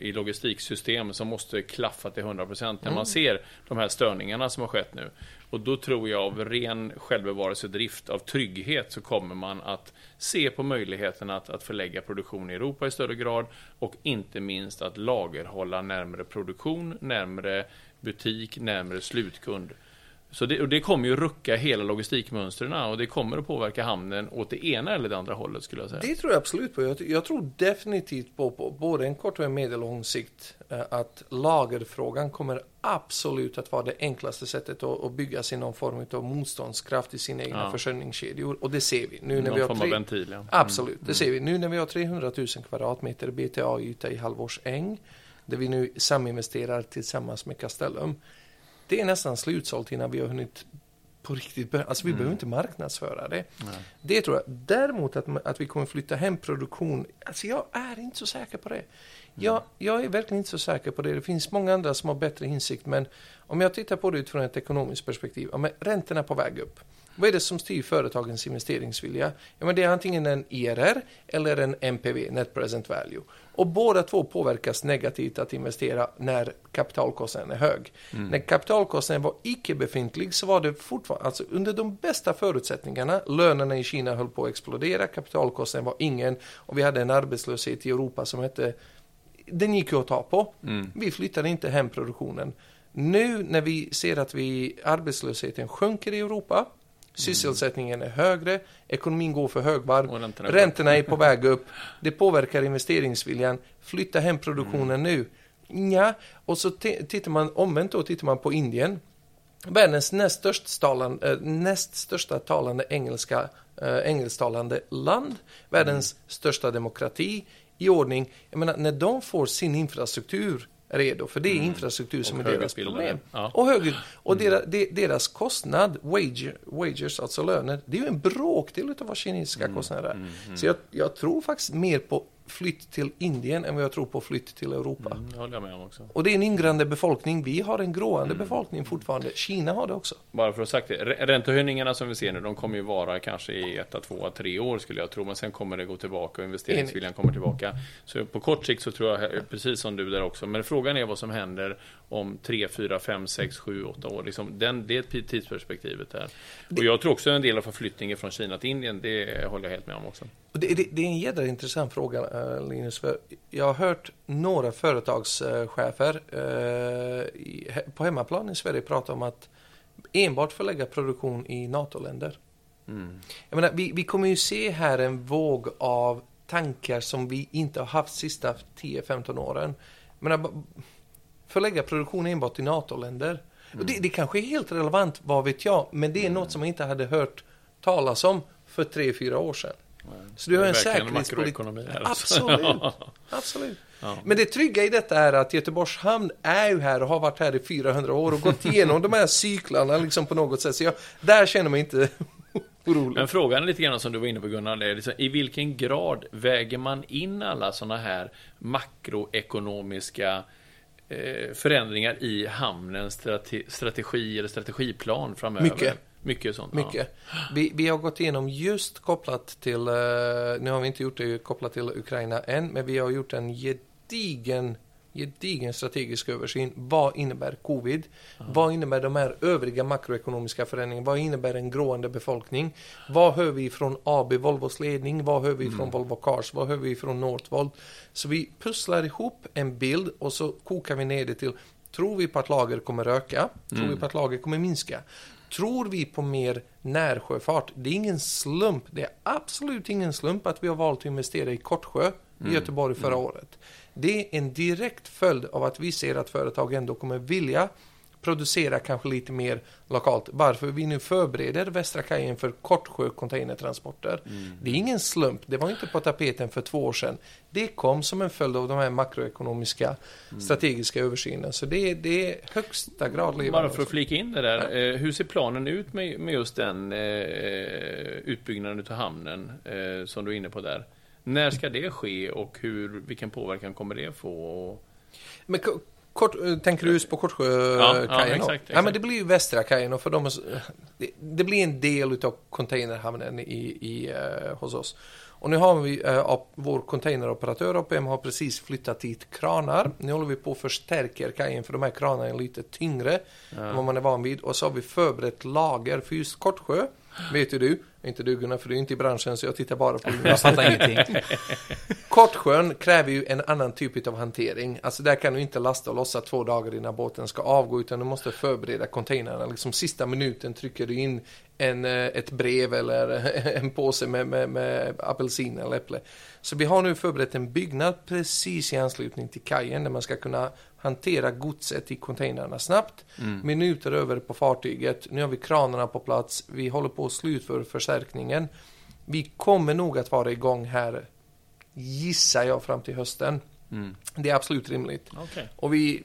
i logistiksystem som måste klaffa till 100% när man ser de här störningarna som har skett nu. Och då tror jag av ren självbevarelsedrift, av trygghet, så kommer man att se på möjligheten att, att förlägga produktion i Europa i större grad och inte minst att lagerhålla närmre produktion, närmre butik närmare slutkund. Så det, och det kommer ju rucka hela logistikmönstren och det kommer att påverka hamnen åt det ena eller det andra hållet skulle jag säga. Det tror jag absolut på. Jag, jag tror definitivt på, på både en kort och en medellång sikt eh, att lagerfrågan kommer absolut att vara det enklaste sättet att, att bygga sig någon form av motståndskraft i sina egna Ja. försörjningskedjor. Och det ser vi nu när Någon vi har form av tre, ventil, ja. Absolut, det ser vi. Nu när vi har 300 000 kvadratmeter BTA-yta i halvårsäng, där vi nu saminvesterar tillsammans med Castellum. Det är nästan slutsålt innan vi har hunnit på riktigt börja. Alltså vi behöver inte marknadsföra det. Nej. Det tror jag. Däremot att, att vi kommer flytta hem produktion, alltså jag är inte så säker på det. Jag, jag är verkligen inte så säker på det. Det finns många andra som har bättre insikt, men om jag tittar på det utifrån ett ekonomiskt perspektiv, ja, men räntorna är på väg upp. Vad är det som styr företagens investeringsvilja? Ja, men det är antingen en IRR eller en NPV, Net Present Value. Och båda två påverkas negativt att investera när kapitalkostnaden är hög. När kapitalkostnaden var icke befintlig så var det fortfarande, alltså under de bästa förutsättningarna, lönerna i Kina höll på att explodera, kapitalkostnaden var ingen och vi hade en arbetslöshet i Europa som hette, den gick ju att ta på. Mm. Vi flyttade inte hem produktionen. Nu när vi ser att vi, arbetslösheten sjunker i Europa, sysselsättningen är högre, ekonomin går för högvarv, räntorna är räntorna är på väg upp, det påverkar investeringsviljan, flytta hem produktionen nu. Ja, och så tittar man omvänt då, tittar man på Indien, världens näst största talande, äh, näst största talande engelska, äh, engelsktalande land, världens största demokrati i ordning. Jag menar, när de får sin infrastruktur redo, för det är infrastruktur som är deras problem. Ja. Och, högre, och deras, de, deras kostnad, wage, wages, alltså löner, det är ju en bråkdel av vad kinesiska kostnader är. Så jag, jag tror faktiskt mer på flytt till Indien än vad jag tror på flytt till Europa. Mm, det håller jag med om också. Och det är en yngrande befolkning. Vi har en gråande befolkning fortfarande. Kina har det också. Bara för att sagt det, rä- räntehöjningarna som vi ser nu, de kommer ju vara kanske i ett, två, tre år skulle jag tro, men sen kommer det gå tillbaka och investeringsviljan kommer tillbaka. Så på kort sikt så tror jag, eh, precis som du där också, men frågan är vad som händer om tre, fyra, fem, sex, sju, åtta år. Liksom, den, det är tidsperspektivet här. Och jag tror också en del av förflyttningen från Kina till Indien, det håller jag helt med om också. Det, det, det är en jädra intressant fråga, Linus. För jag har hört några företagschefer eh, på hemmaplan i Sverige prata om att enbart förlägga produktion i NATO-länder. Mm. Jag menar, vi, vi kommer ju se här en våg av tankar som vi inte har haft sista 10-15 åren. Jag menar, förlägga produktion enbart i NATO-länder. Och det, det kanske är helt relevant, vad vet jag, men det är något som jag inte hade hört talas om för 3-4 år sedan. Så du har en säkerhetspolitik. här. alltså. Absolut. Absolut. Ja. Men det trygga i detta är att Göteborgs hamn är ju här och har varit här i 400 år och gått igenom de här cyklarna liksom på något sätt. Så jag, där känner mig inte orolig. Men frågan är lite grann som du var inne på Gunnar, är liksom, i vilken grad väger man in alla sådana här makroekonomiska eh, förändringar i hamnens strate strategi eller strategiplan framöver? Mycket. Mycket sånt. Mycket. Vi, vi har gått igenom just kopplat till, eh, nu har vi inte gjort det kopplat till Ukraina än, men vi har gjort en gedigen, gedigen strategisk översyn. Vad innebär covid? Vad innebär de här övriga makroekonomiska förändringarna? Vad innebär en grående befolkning? Vad hör vi från AB Volvos ledning? Vad hör vi från Volvo Cars? Vad hör vi från Northvolt? Så vi pusslar ihop en bild och så kokar vi ner det till Tror vi på att lager kommer öka? Tror vi på att lager kommer minska? Tror vi på mer närsjöfart? Det är ingen slump. Det är absolut ingen slump att vi har valt att investera i Kortsjö i Göteborg förra året. Det är en direkt följd av att vi ser att företag ändå kommer vilja producera kanske lite mer lokalt. Varför vi nu förbereder Västra kajen för Kortsjö containertransporter. Det är ingen slump. Det var inte på tapeten för två år sedan. Det kom som en följd av de här makroekonomiska strategiska översynen. Så det, är- det är högsta grad levande. Bara för att flika in det där, eh, hur ser planen ut med, med just den eh, utbyggnaden av hamnen eh, som du är inne på där? När ska det ske och hur, vilken påverkan kommer det få? Men kort, eh, tänker du just på Ja, Kortsjökajen? ja, då? exakt, Ja, exakt. men det blir ju Västra kajen och för dem, det, det blir en del utav containerhamnen i, i, eh, hos oss. Och nu har vi, eh, vår containeroperatör APM har precis flyttat dit kranar. Nu håller vi på och förstärker kajen för de här kranarna är lite tyngre än vad man är van vid. Och så har vi förberett lager för just Kortsjö. Vet ju du, Inte du Gunnar, för du är inte i branschen, så jag tittar bara på Jag fattar ingenting. Kortsjön kräver ju en annan typ av hantering. Alltså där kan du inte lasta och lossa två dagar innan båten ska avgå, utan du måste förbereda containrarna. Liksom sista minuten trycker du in en, eh, ett brev eller en påse med, med, med apelsin eller äpple. Så vi har nu förberett en byggnad precis i anslutning till kajen där man ska kunna hantera godset i containrarna snabbt. Minuter över på fartyget. Nu har vi kranarna på plats. Vi håller på att slutföra förstärkningen. Vi kommer nog att vara igång här, gissar jag, fram till hösten. Mm. Det är absolut rimligt. Okej. Och vi...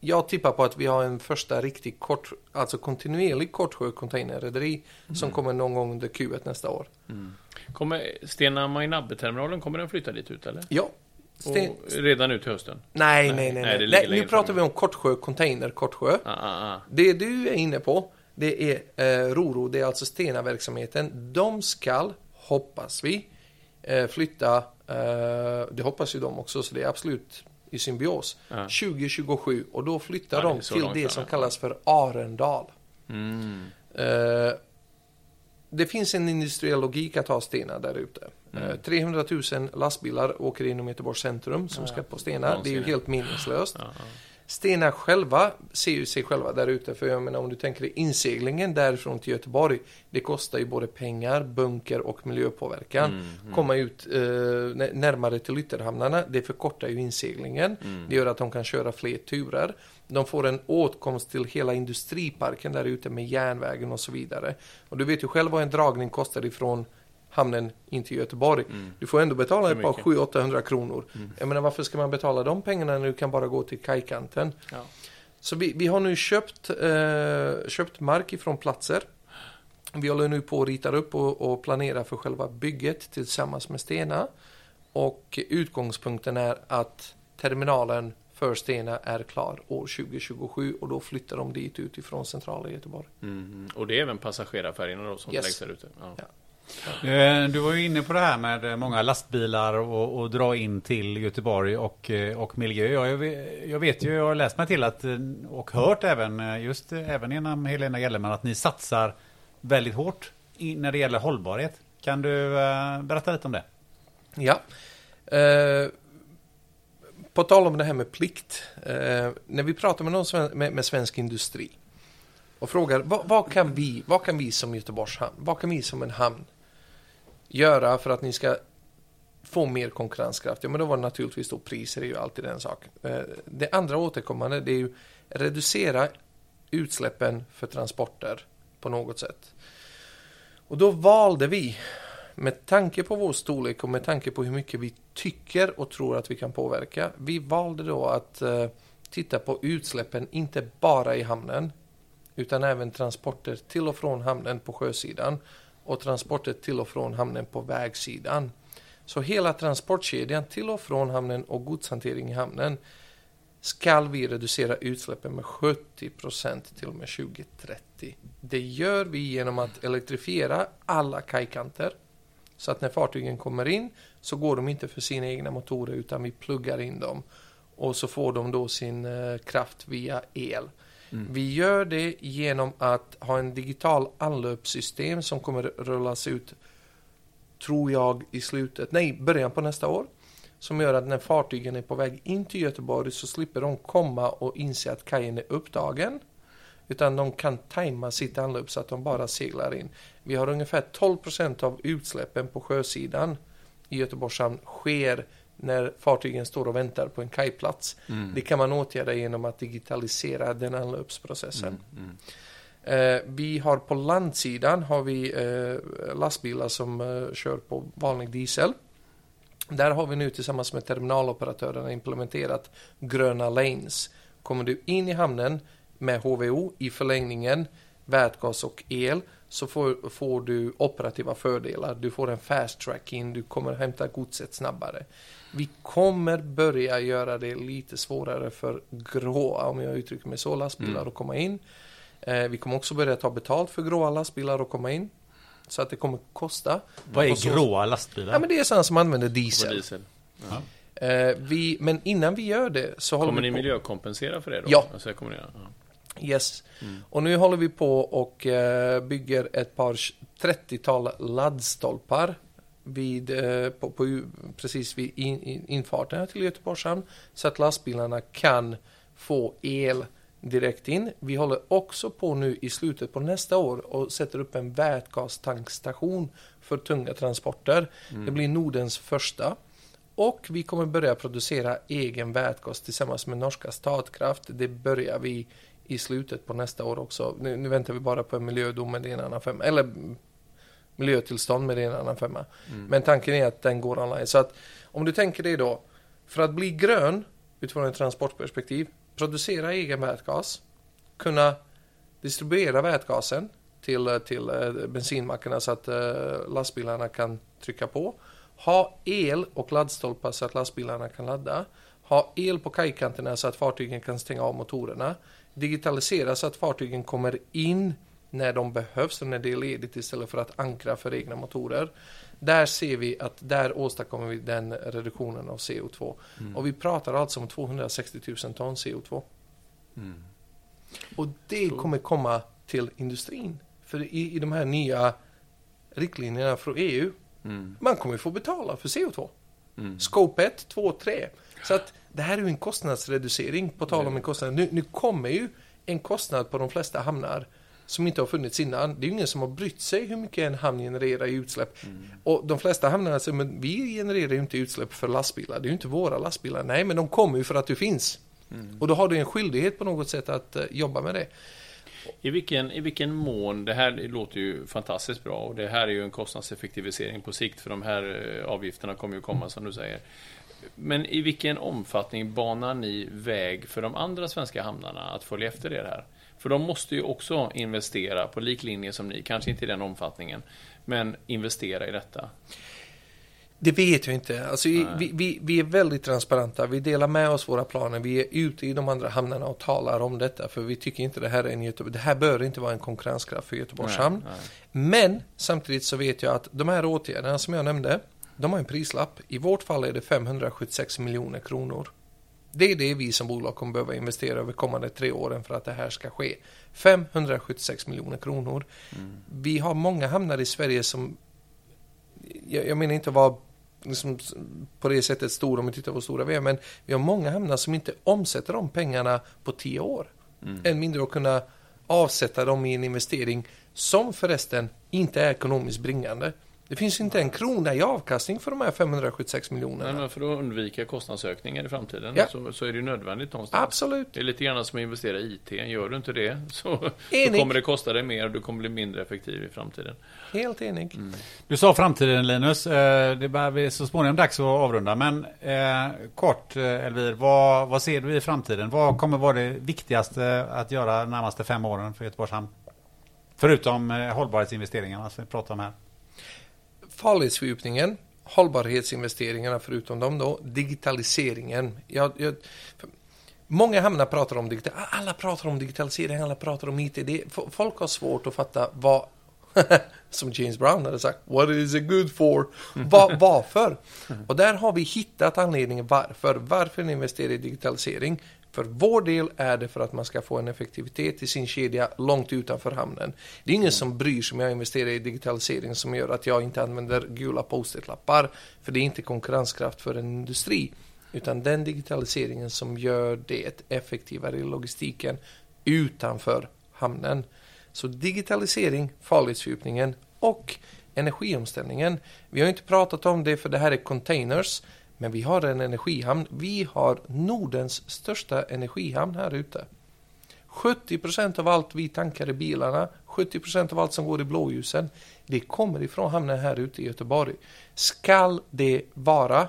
Jag tippar på att vi har en första riktigt kort, alltså kontinuerlig kortsjö containerrederi som kommer någon gång under Q1 nästa år. Kommer Stena Mainabbe-terminalen, kommer den flytta dit ut eller? Ja. Sten... Redan nu till hösten? Nej, Nej, nej, nej. nej, nej, nu pratar vi om kortsjö container, kortsjö. Ah, ah, ah. Det du är inne på, det är eh, Roro, det är alltså Stena-verksamheten. De skall, hoppas vi, eh, flytta, eh, det hoppas ju de också, så det är absolut i symbios, Ja. 2027 och då flyttar de till det som kallas för Arendal. Mm. Eh, det finns en industriell logik att ha Stena där ute. Mm. Eh, 300 000 lastbilar åker inom Göteborgs centrum som Ja, ska på Stena. Det är ju helt meningslöst. Ja, ja. Stena själva ser ju sig själva där ute. För jag menar om du tänker dig inseglingen därifrån till Göteborg. Det kostar ju både pengar, bunker och miljöpåverkan. Mm, mm. Komma ut eh, nä- närmare till ytterhamnarna. Det förkortar ju inseglingen. Mm. Det gör att de kan köra fler turer. De får en åtkomst till hela industriparken där ute med järnvägen och så vidare. Och du vet ju själv vad en dragning kostar ifrån hamnen in till Göteborg. Mm. Du får ändå betala ett par mycket. 700-800 kronor. Mm. Jag menar varför ska man betala de pengarna när du kan bara gå till kajkanten? Ja. Så vi, vi har nu köpt, eh, köpt mark ifrån platser. Vi håller nu på att rita upp och, och planera för själva bygget tillsammans med Stena. Och utgångspunkten är att terminalen för Stena är klar år 2027 och då flyttar de dit utifrån centrala Göteborg. Mm. Och det är även passagerarfärjorna då som Yes. läggs där ute? Ja. Ja. Eh, du var ju inne på det här med eh, många lastbilar och, och dra in till Göteborg och, eh, och miljö. Jag vet, jag vet ju, jag har läst mig till att och hört även, just även genom Helena Gellerman att ni satsar väldigt hårt när det gäller hållbarhet. Kan du berätta lite om det? Ja. Eh, på tal om det här med plikt. Eh, när vi pratar med, någon sven- med, med svensk industri och frågar vad, vad, kan vi, vad kan vi som Göteborgs hamn, vad kan vi som en hamn göra för att ni ska få mer konkurrenskraft? Ja, men då var det naturligtvis då priser är ju alltid en sak. Eh, det andra återkommande det är ju reducera utsläppen för transporter på något sätt. Och då valde vi med tanke på vår storlek och med tanke på hur mycket vi tycker och tror att vi kan påverka. Vi valde då att eh, titta på utsläppen, inte bara i hamnen, utan även transporter till och från hamnen på sjösidan och transporter till och från hamnen på vägsidan. Så hela transportkedjan till och från hamnen och godshantering i hamnen ska vi reducera utsläppen med 70 procent till och med 2030. Det gör vi genom att elektrifiera alla kajkanter. Så att när fartygen kommer in så går de inte för sina egna motorer utan vi pluggar in dem. Och så får de då sin eh, kraft via el. Mm. Vi gör det genom att ha en digital anlöpssystem som kommer rullas ut, tror jag, i slutet, nej, början på nästa år. Som gör att när fartygen är på väg in till Göteborg så slipper de komma och inse att kajen är upptagen. Utan de kan tajma sitt anlöp så att de bara seglar in. Vi har ungefär 12 procent av utsläppen på sjösidan i Göteborgs hamn sker när fartygen står och väntar på en kajplats. Mm. Det kan man åtgärda genom att digitalisera den anlöpsprocessen. Mm. Mm. Eh, vi har på landsidan har vi eh, lastbilar som eh, kör på vanlig diesel. Där har vi nu tillsammans med terminaloperatörerna implementerat gröna lanes. Kommer du in i hamnen med HVO i förlängningen, vätgas och el så får, får du operativa fördelar. Du får en fast track in, du kommer hämta godset snabbare. Vi kommer börja göra det lite svårare för gråa, om jag uttrycker mig så, lastbilar Mm. att komma in. Eh, vi kommer också börja ta betalt för gråa lastbilar att komma in. Så att det kommer kosta. Vad är så- gråa lastbilar? Ja, men det är sådana som använder diesel. diesel. Ja. Eh, vi, men innan vi gör det så håller Kommer vi ni på... miljökompensera för det då? Ja. Alltså, kommer ni, ja. Yes. Och nu håller vi på och eh, bygger ett par 30-tal laddstolpar vid, eh, på, på, precis vid in, in, infarten till Göteborgs hamn så att lastbilarna kan få el direkt in. Vi håller också på nu i slutet på nästa år och sätter upp en vätgastankstation för tunga transporter. Det blir Nordens första. Och vi kommer börja producera egen vätgas tillsammans med norska Statkraft. Det börjar vi i slutet på nästa år också. Nu, nu väntar vi bara på en miljödom med det är en annan femma. Eller mm, miljötillstånd med det är en annan femma. Men tanken är att den går online. Så att om du tänker dig då, för att bli grön utifrån ett transportperspektiv, producera egen vätgas, kunna distribuera vätgasen till, till eh, bensinmackarna så att eh, lastbilarna kan trycka på. Ha el och laddstolpar så att lastbilarna kan ladda. Ha el på kajkanterna så att fartygen kan stänga av motorerna. Digitalisera så att fartygen kommer in när de behövs och när det är ledigt istället för att ankra för egna motorer. Där ser vi att där åstadkommer vi den reduktionen av CO2. Och vi pratar alltså om 260 000 ton CO2. Och det Så- kommer komma till industrin. För i, i de här nya riktlinjerna från EU, Mm. man kommer få betala för CO2. Mm. Scope 1, 2, 3. Så att det här är ju en kostnadsreducering, på tal om en kostnad. Nu, nu kommer ju en kostnad på de flesta hamnar som inte har funnits innan. Det är ju ingen som har brytt sig hur mycket en hamn genererar i utsläpp. Och de flesta hamnarna säger, men vi genererar ju inte utsläpp för lastbilar. Det är ju inte våra lastbilar. Nej, men de kommer ju för att du finns. Och då har du en skyldighet på något sätt att eh, jobba med det. I vilken, I vilken mån, det här låter ju fantastiskt bra och det här är ju en kostnadseffektivisering på sikt för de här eh, avgifterna kommer ju komma som du säger. Men i vilken omfattning banar ni väg för de andra svenska hamnarna att följa efter er här? För de måste ju också investera på lik linje som ni, kanske inte i den omfattningen, men investera i detta. Det vet jag inte. Alltså, vi, vi, vi är väldigt transparenta. Vi delar med oss våra planer. Vi är ute i de andra hamnarna och talar om detta. För vi tycker inte det här är en Göteborg. Det här bör inte vara en konkurrenskraft för Göteborgs hamn. Nej. Men samtidigt så vet jag att de här åtgärderna som jag nämnde, de har en prislapp. I vårt fall är det 576 miljoner kronor. Det är det vi som bolag kommer behöva investera över kommande tre åren för att det här ska ske. 576 miljoner kronor. Vi har många hamnar i Sverige som, jag, jag menar inte vara liksom, på det sättet stora om vi tittar på hur stora vi är, men vi har många hamnar som inte omsätter de pengarna på tio år. Än mindre att kunna avsätta dem i en investering som förresten inte är ekonomiskt bringande. Det finns inte en krona i avkastning för de här 576 miljonerna. Nej, men för att undvika kostnadsökningar i framtiden Ja. så, så är det ju nödvändigt någonstans. Absolut. Det är lite grann som att investera i IT. Gör du inte det så, så Enig. kommer det kosta dig mer och du kommer bli mindre effektiv i framtiden. Helt enig. Du sa framtiden Linus, Eh, det börjar bli så småningom dags att avrunda. Men eh, kort eh, Elvir, vad, vad ser du i framtiden? Vad kommer vara det viktigaste att göra de närmaste fem åren för Göteborgs hamn? Förutom eh, hållbarhetsinvesteringarna som vi pratar om här. Farledsfördjupningen, hållbarhetsinvesteringarna förutom dem då, digitaliseringen. Jag, jag, många hamnar pratar om digital, alla pratar om digitalisering, alla pratar om IT. Det, folk har svårt att fatta vad, som James Brown hade sagt, what is it good for? Va, varför? Och där har vi hittat anledningen varför. Varför investera i digitalisering? För vår del är det för att man ska få en effektivitet i sin kedja långt utanför hamnen. Det är ingen som bryr sig om jag investerar i digitalisering som gör att jag inte använder gula post-it-lappar. För det är inte konkurrenskraft för en industri. Utan den digitaliseringen som gör det effektivare i logistiken utanför hamnen. Så digitalisering, farledsfördjupningen och energiomställningen. Vi har inte pratat om det för det här är containers. Men vi har en energihamn. Vi har Nordens största energihamn här ute. 70 procent av allt vi tankar i bilarna, 70 procent av allt som går i blåljusen, det kommer ifrån hamnen här ute i Göteborg. Skall det vara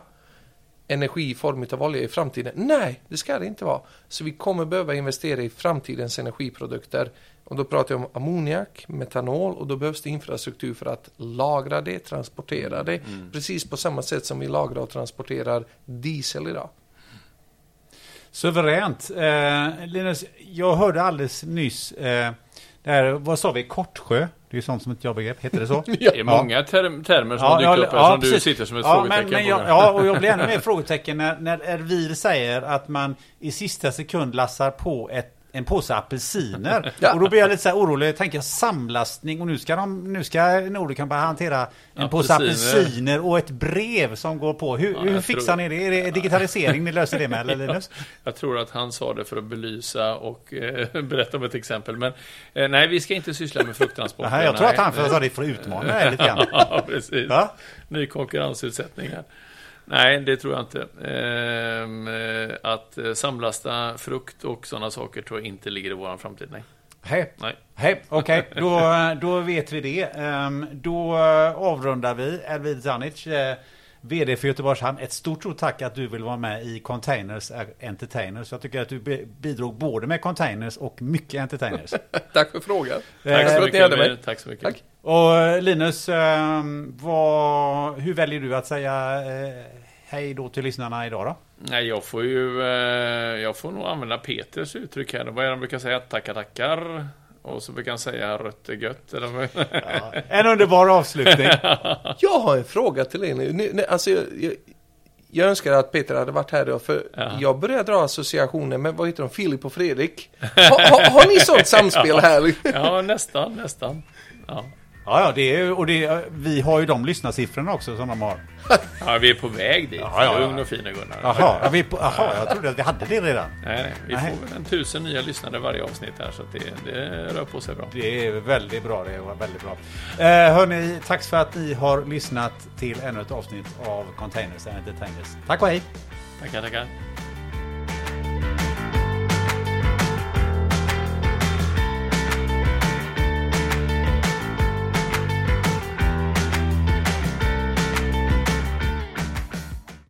energi i form av olja i framtiden? Nej, det ska det inte vara. Så vi kommer behöva investera i framtidens energiprodukter. Och då pratar jag om ammoniak, metanol och då behövs det infrastruktur för att lagra det, transportera det. Precis på samma sätt som vi lagrar och transporterar diesel idag. Suveränt. Eh, Linus, jag hörde alldeles nyss, eh, det här, vad sa vi, Kortsjö? Det är ju sånt som ett jobbegrepp, heter det så? Det är många term termer som har dykt upp här som du precis. sitter som ett ja, frågetecken men, men på. jag, nu. Ja, och jag blir ännu mer frågetecken när, när Ervir säger att man i sista sekund lassar på ett, en påse apelsiner. Ja. Och då blir jag lite så här orolig. Tänker jag samlastning och nu ska, de, nu ska Nordicon bara hantera en påse Apelsiner. apelsiner och ett brev som går på. Hur, Ja, hur fixar tror- ni det? Är det digitalisering ni löser det med eller Linus? Jag tror att han sa det för att belysa och eh, berätta om ett exempel. Men eh, nej, vi ska inte syssla med frukttransporter. Jag tror att han sa det för att utmana dig lite grann. Ja, precis. Va? Ny konkurrensutsättning här. Nej, det tror jag inte. Ehm, eh, att eh, samlasta frukt och sådana saker tror jag inte ligger i vår framtid. Nej. Hej. Nej. Hej, okej, då, då vet vi det. Ehm, Då eh, avrundar vi. Elvid Zanic, eh, VD för Göteborgs Hamn. Ett stort, stort tack att du vill vara med i Containers Entertainers. Jag tycker att du bi- bidrog både med Containers och mycket Entertainers. Tack för frågan. Tack Eh, så att ni mycket. mig. Tack så mycket. Tack. Och eh, Linus, ehm, vad, hur väljer du att säga eh, hej då till lyssnarna idag då? Nej, jag får ju... Eh, jag får nog använda Peters uttryck här. Vad är det han brukar säga? Tackar, tackar. Och så brukar han säga rött är gött. Eller vad? En underbar avslutning. Jag har en fråga till er nu. Alltså, jag, jag, jag önskar att Peter hade varit här då, för Ja. jag börjar dra associationer med, vad heter de, Filip och Fredrik. Ha, ha, har ni sånt samspel här? ja, nästan, nästan. Ja. Ja, ja, det är, och det, vi har ju de lyssnarsiffrorna också som de har. ja, vi är på väg dit. Ja, ja. Lugn och fin Gunnar. Jaha, ja, vi är på, jaha, jag trodde att vi hade det redan. Nej, nej. Vi Nej. får en tusen nya lyssnare varje avsnitt här, så det, det rör på sig bra. Det är väldigt bra. Det var väldigt bra. Eh, hörni, tack för att ni har lyssnat till ännu ett avsnitt av Containers and Entertainers. Tack och hej! Tackar, tackar.